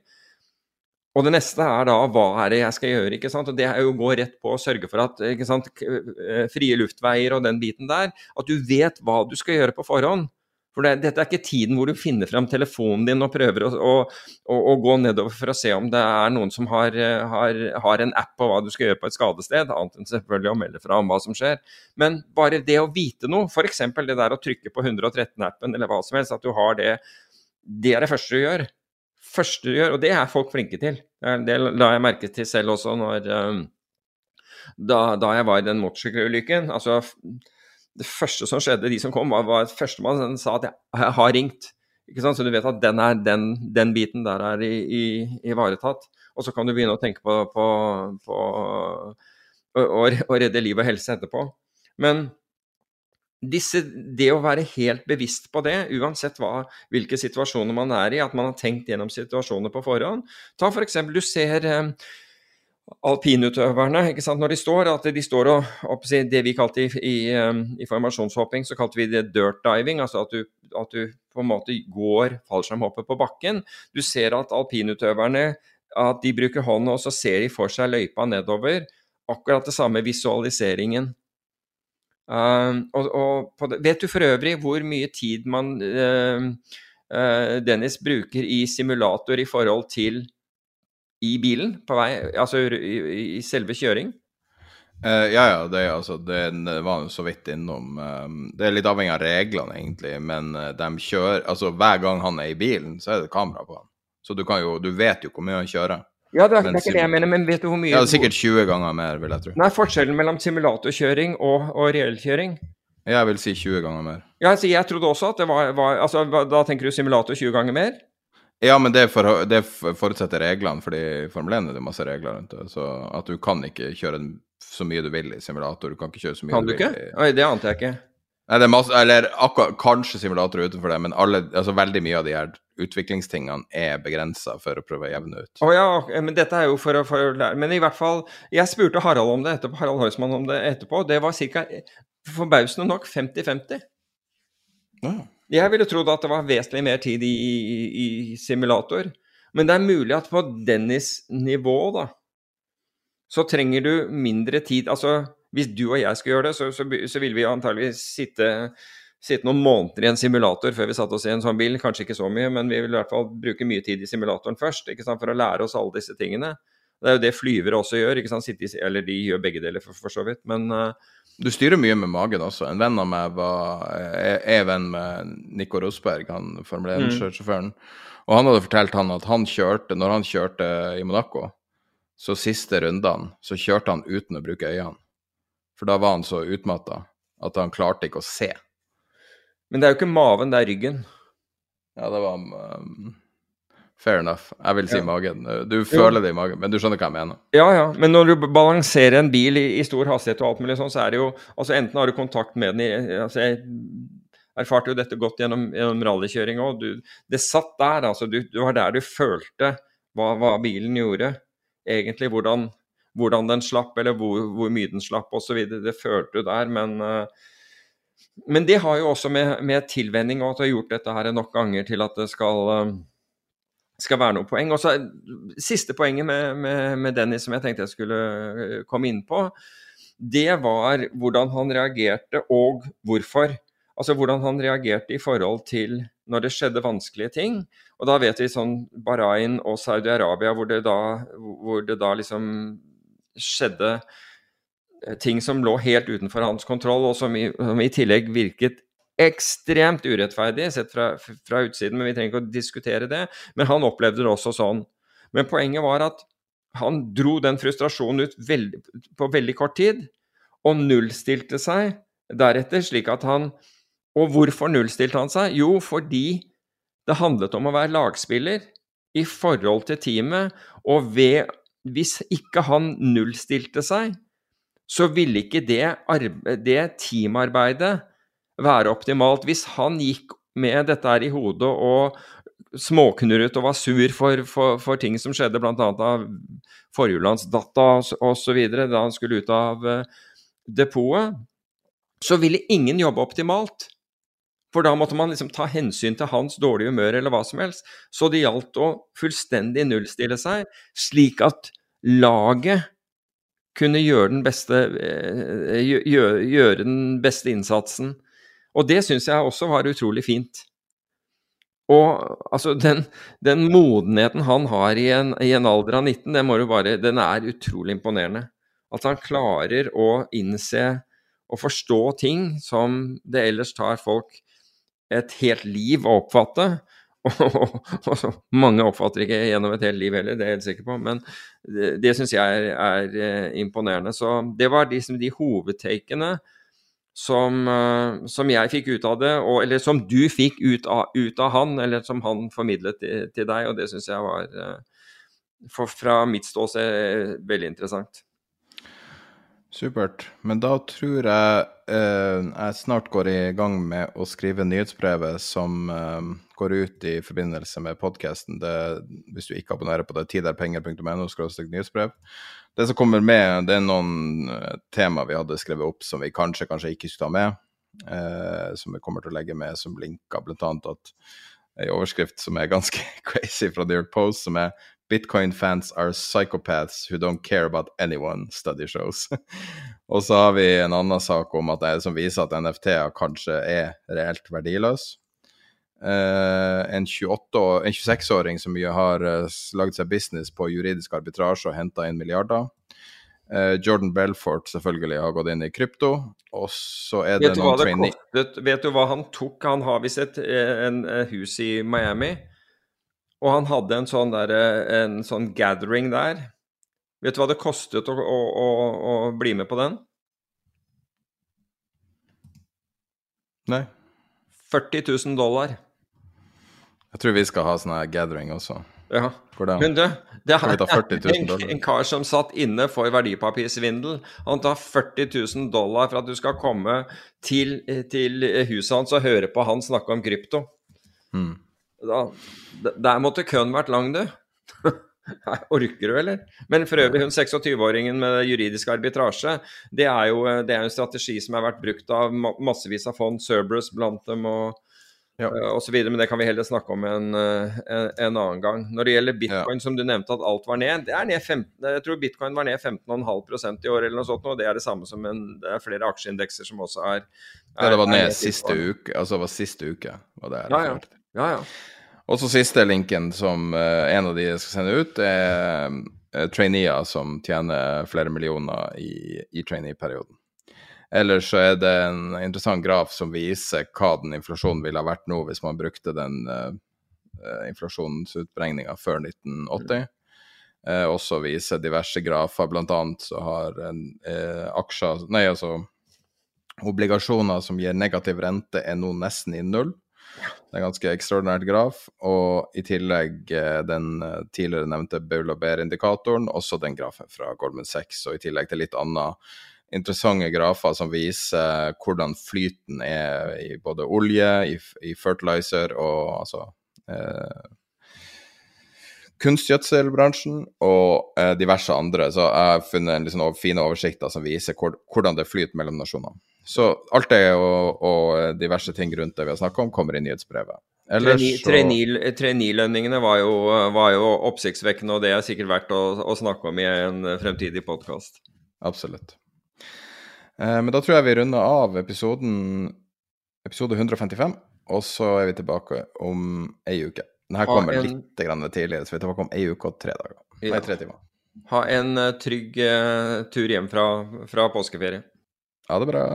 Og det neste er da hva er det jeg skal gjøre? ikke sant? Og Det er jo å gå rett på og sørge for at ikke sant, eh, frie luftveier og den biten der, at du vet hva du skal gjøre på forhånd. For det, dette er ikke tiden hvor du finner frem telefonen din og prøver å, å, å, gå nedover for å se om det er noen som har, har, har, en app på hva du skal gjøre på et skadested, annet enn selvfølgelig å melde fra om hva som skjer. Men bare det å vite noe, f.eks. det der å trykke på 113-appen eller hva som helst, at du har det, det er det første du gjør første du gjør, og det er folk flinke til. Det la jeg merke til selv også når, um, da, da, jeg var i den motorsykkelulykken. Altså, det første som skjedde, de som kom, var, var førstemann sa at jeg, jeg har ringt. Ikke sant? Så du vet at den, er, den, den biten der er ivaretatt. Og så kan du begynne å tenke på, på, på å, å redde liv og helse etterpå. Men disse, det å være helt bevisst på det, uansett hva, hvilke situasjoner man er i, at man har tenkt gjennom situasjoner på forhånd. Ta f.eks. For du ser eh, alpinutøverne ikke sant, når de står, at de står og, og Det vi kalte i, i, eh, i, formasjonshopping, så kalte vi det dirt diving. Altså at du, at du på en måte går fallskjermhoppet på bakken. Du ser at alpinutøverne at de bruker hånden, og så ser de for seg løypa nedover. Akkurat det samme visualiseringen. Uh, og, og det, vet du for øvrig hvor mye tid man uh, uh, Dennis bruker i simulator i forhold til i bilen på vei, altså i, i selve kjøring? Uh, ja, ja, det, altså, det var så vidt innom um, Det er litt avhengig av reglene, egentlig, men de kjører Altså, hver gang han er i bilen, så er det kamera på han. Så du kan jo Du vet jo hvor mye han kjører. Ja, det er, det er, ikke det jeg mener, men vet du hvor mye Ja, det er Sikkert 20 ganger mer, vil jeg tro. Nei, forskjellen mellom simulatorkjøring og, og reell kjøring? Jeg vil si 20 ganger mer. Ja, altså, jeg trodde også at det var, var altså, Da tenker du simulator 20 ganger mer? Ja, men det, for, det forutsetter reglene, fordi Formel 1 er det masse regler rundt det. Så at du kan ikke kjøre så mye du vil i simulator. Du kan ikke kjøre så mye kan du, du vil. Kan du ikke? Oi, det ante jeg ikke. Nei, det er masse, eller akkurat, kanskje simulatorer utenfor det, men alle, altså veldig mye av de her utviklingstingene er begrensa for å prøve å jevne ut. Å oh, ja, men dette er jo for å, for å, lære Men i hvert fall, jeg spurte Harald om det etterpå, Harald Heusmann om det etterpå. Det var ca. forbausende nok 50-50. Ja. Jeg ville trodd at det var vesentlig mer tid i, i, i simulator. Men det er mulig at på Dennis-nivå, da, så trenger du mindre tid. Altså hvis du og jeg skulle gjøre det, så, så, så ville vi antageligvis sitte, sitte, noen måneder i en simulator før vi satte oss i en sånn bil. Kanskje ikke så mye, men vi vil i hvert fall bruke mye tid i simulatoren først for å lære oss alle disse tingene. Det er jo det flyvere også gjør. i, Eller de gjør begge deler, for, for så vidt. Men uh, du styrer mye med magen også. En venn av meg var, er, er venn med Nico Rosberg, han Formel 1-sjåføren. Mm. Og han hadde fortalt han at han kjørte, når han kjørte i Monaco, så siste rundene så kjørte han uten å bruke øynene. For da var han så utmatta at han klarte ikke å se. Men det er jo ikke maven, det er ryggen. Ja, det var um, Fair enough. Jeg vil si ja. magen. Du føler det i magen, men du skjønner hva jeg mener. Ja, ja. Men når du balanserer en bil i, i stor hastighet og alt mulig sånn, så er det jo Altså enten har du kontakt med den i altså, Jeg erfarte jo dette godt gjennom, gjennom rallykjøring òg. Det satt der, altså. Du, det var der du følte hva, hva bilen gjorde. Egentlig hvordan hvordan den slapp, eller hvor, hvor mye den slapp osv. Det følte du der, men, eh, men det har jo også med, med tilvenning og at du har gjort dette her nok ganger til at det skal, eh, skal være noe poeng. Og så Siste poenget med, med, med Dennis som jeg tenkte jeg skulle eh, komme inn på, det var hvordan han reagerte og hvorfor. Altså hvordan han reagerte i forhold til når det skjedde vanskelige ting. Og da vet vi sånn Bahrain og Saudi-Arabia hvor det da, hvor det da liksom skjedde eh, ting som lå helt utenfor hans kontroll, og som i, som i tillegg virket ekstremt urettferdig sett fra, fra, utsiden, men vi trenger ikke å diskutere det. Men han opplevde det også sånn. Men poenget var at han dro den frustrasjonen ut veldig, på veldig kort tid, og nullstilte seg deretter, slik at han Og hvorfor nullstilte han seg? Jo, fordi det handlet om å være lagspiller i forhold til teamet, og ved hvis ikke han nullstilte seg, så ville ikke det, det teamarbeidet være optimalt. Hvis han gikk med dette her i hodet og småknurret og var sur for, for, for ting som skjedde, bl.a. av forhjulsdata osv. da han skulle ut av uh, depotet, så ville ingen jobbe optimalt. For da måtte man liksom ta hensyn til hans dårlige humør eller hva som helst. Så det gjaldt å fullstendig nullstille seg, slik at laget kunne gjøre den beste, eh, gjøre, gjøre den beste innsatsen. Og det syns jeg også var utrolig fint. Og altså, den, den modenheten han har i en, i en alder av 19, den, bare, den er utrolig imponerende. At han klarer å innse og forstå ting som det ellers tar folk et helt liv å oppfatte. Og, mange oppfatter ikke gjennom et helt liv heller, det er jeg helt sikker på. Men det, det syns jeg er, er, eh, imponerende. Så det var liksom de hovedtakene som, uh, som, jeg fikk ut av det, og, eller som du fikk ut av, ut av, han, eller som han formidlet til, til deg. Og det syns jeg var, uh, for, fra mitt ståsted, veldig interessant. Supert. Men da tror jeg eh, jeg snart går i gang med å skrive nyhetsbrevet som eh, går ut i forbindelse med podkasten. Hvis du ikke abonnerer på det, tiderpenger.no nyhetsbrev. Det som kommer med, det er noen eh, tema vi hadde skrevet opp som vi kanskje, kanskje ikke skulle ta med. Eh, som vi kommer til å legge med som linker, bl.a. at ei overskrift som er ganske crazy fra The York Post, som er Bitcoin fans are psychopaths who don't care about anyone, study shows. og så har vi en annen sak om at det som viser at NFT-er kanskje er reelt verdiløse. Uh, en, 28, en 26-åring som har uh, lagd seg business på juridisk arbitrasje og henta inn milliarder. Uh, Jordan Belfort selvfølgelig har gått inn i krypto. Og så er det noen trainee... Vet du hva han tok? Han har visst et en, en hus i Miami og han hadde en sånn, der, en sånn gathering der. Vet du hva det kostet å, å, å, å bli med på den? Nei. 40 000 dollar. Jeg tror vi skal ha sånn her gathering også. Ja. Men du, det er en, en, kar som satt inne for verdipapirsvindel. Han tar 40 000 dollar for at du skal komme til, til huset hans og høre på han snakke om krypto. Mm. Da, der måtte køen vært lang, du. Nei, orker du, eller? Men for øvrig, hun 26-åringen med juridisk arbitrasje, det er jo det er en strategi som har vært brukt av massevis av fond, Cerberus blant dem og, ja. uh, og så videre, men det kan vi heller snakke om en, uh, en, en annen gang. Når det gjelder bitcoin, ja. som du nevnte at alt var ned, det er ned 15, jeg tror bitcoin var ned 15,5% i år eller noe sånt, og det er det samme som en, det er flere aksjeindekser som også er, er det var ned siste uke, altså det var siste uke, var det ja, ja. Ja, ja. Og så siste linken som uh, en av de skal sende ut, er uh, traineer som tjener flere millioner i, i trainee-perioden. Ellers så er det en interessant graf som viser hva den inflasjonen ville ha vært nå hvis man brukte den uh, inflasjonsutberegninga før 1980. Uh, også viser diverse grafer, annet så har en, aksjer Nei, altså obligasjoner som gir negativ rente, er nå nesten i null. Det er en ganske ekstraordinært graf. Og i tillegg eh, den eh, tidligere nevnte Beulaber-indikatoren, også den grafen fra Goldman Sachs. Og i tillegg til litt annet interessante grafer som viser hvordan flyten er i både olje, i, i fertilizer og altså eh, kunstgjødselbransjen og eh, diverse andre. Så jeg har funnet en liksom, fine oversikter som viser hvor, hvordan det flyter mellom nasjonene. Så alt det og, og diverse ting rundt det vi har snakka om, kommer i nyhetsbrevet. Trainee-lønningene var, var, jo oppsiktsvekkende, og det er sikkert verdt å, å snakke om i en fremtidig podkast. Absolutt. Eh, men da tror jeg vi runder av episoden episode 155, og så er vi tilbake om ei uke. Denne kommer en... litt tidligere, så vi er tilbake om ei uke og tre dager. Ja. Nei, tre timer. Ha en uh, trygg uh, tur hjem fra, fra påskeferie. Ha det bra.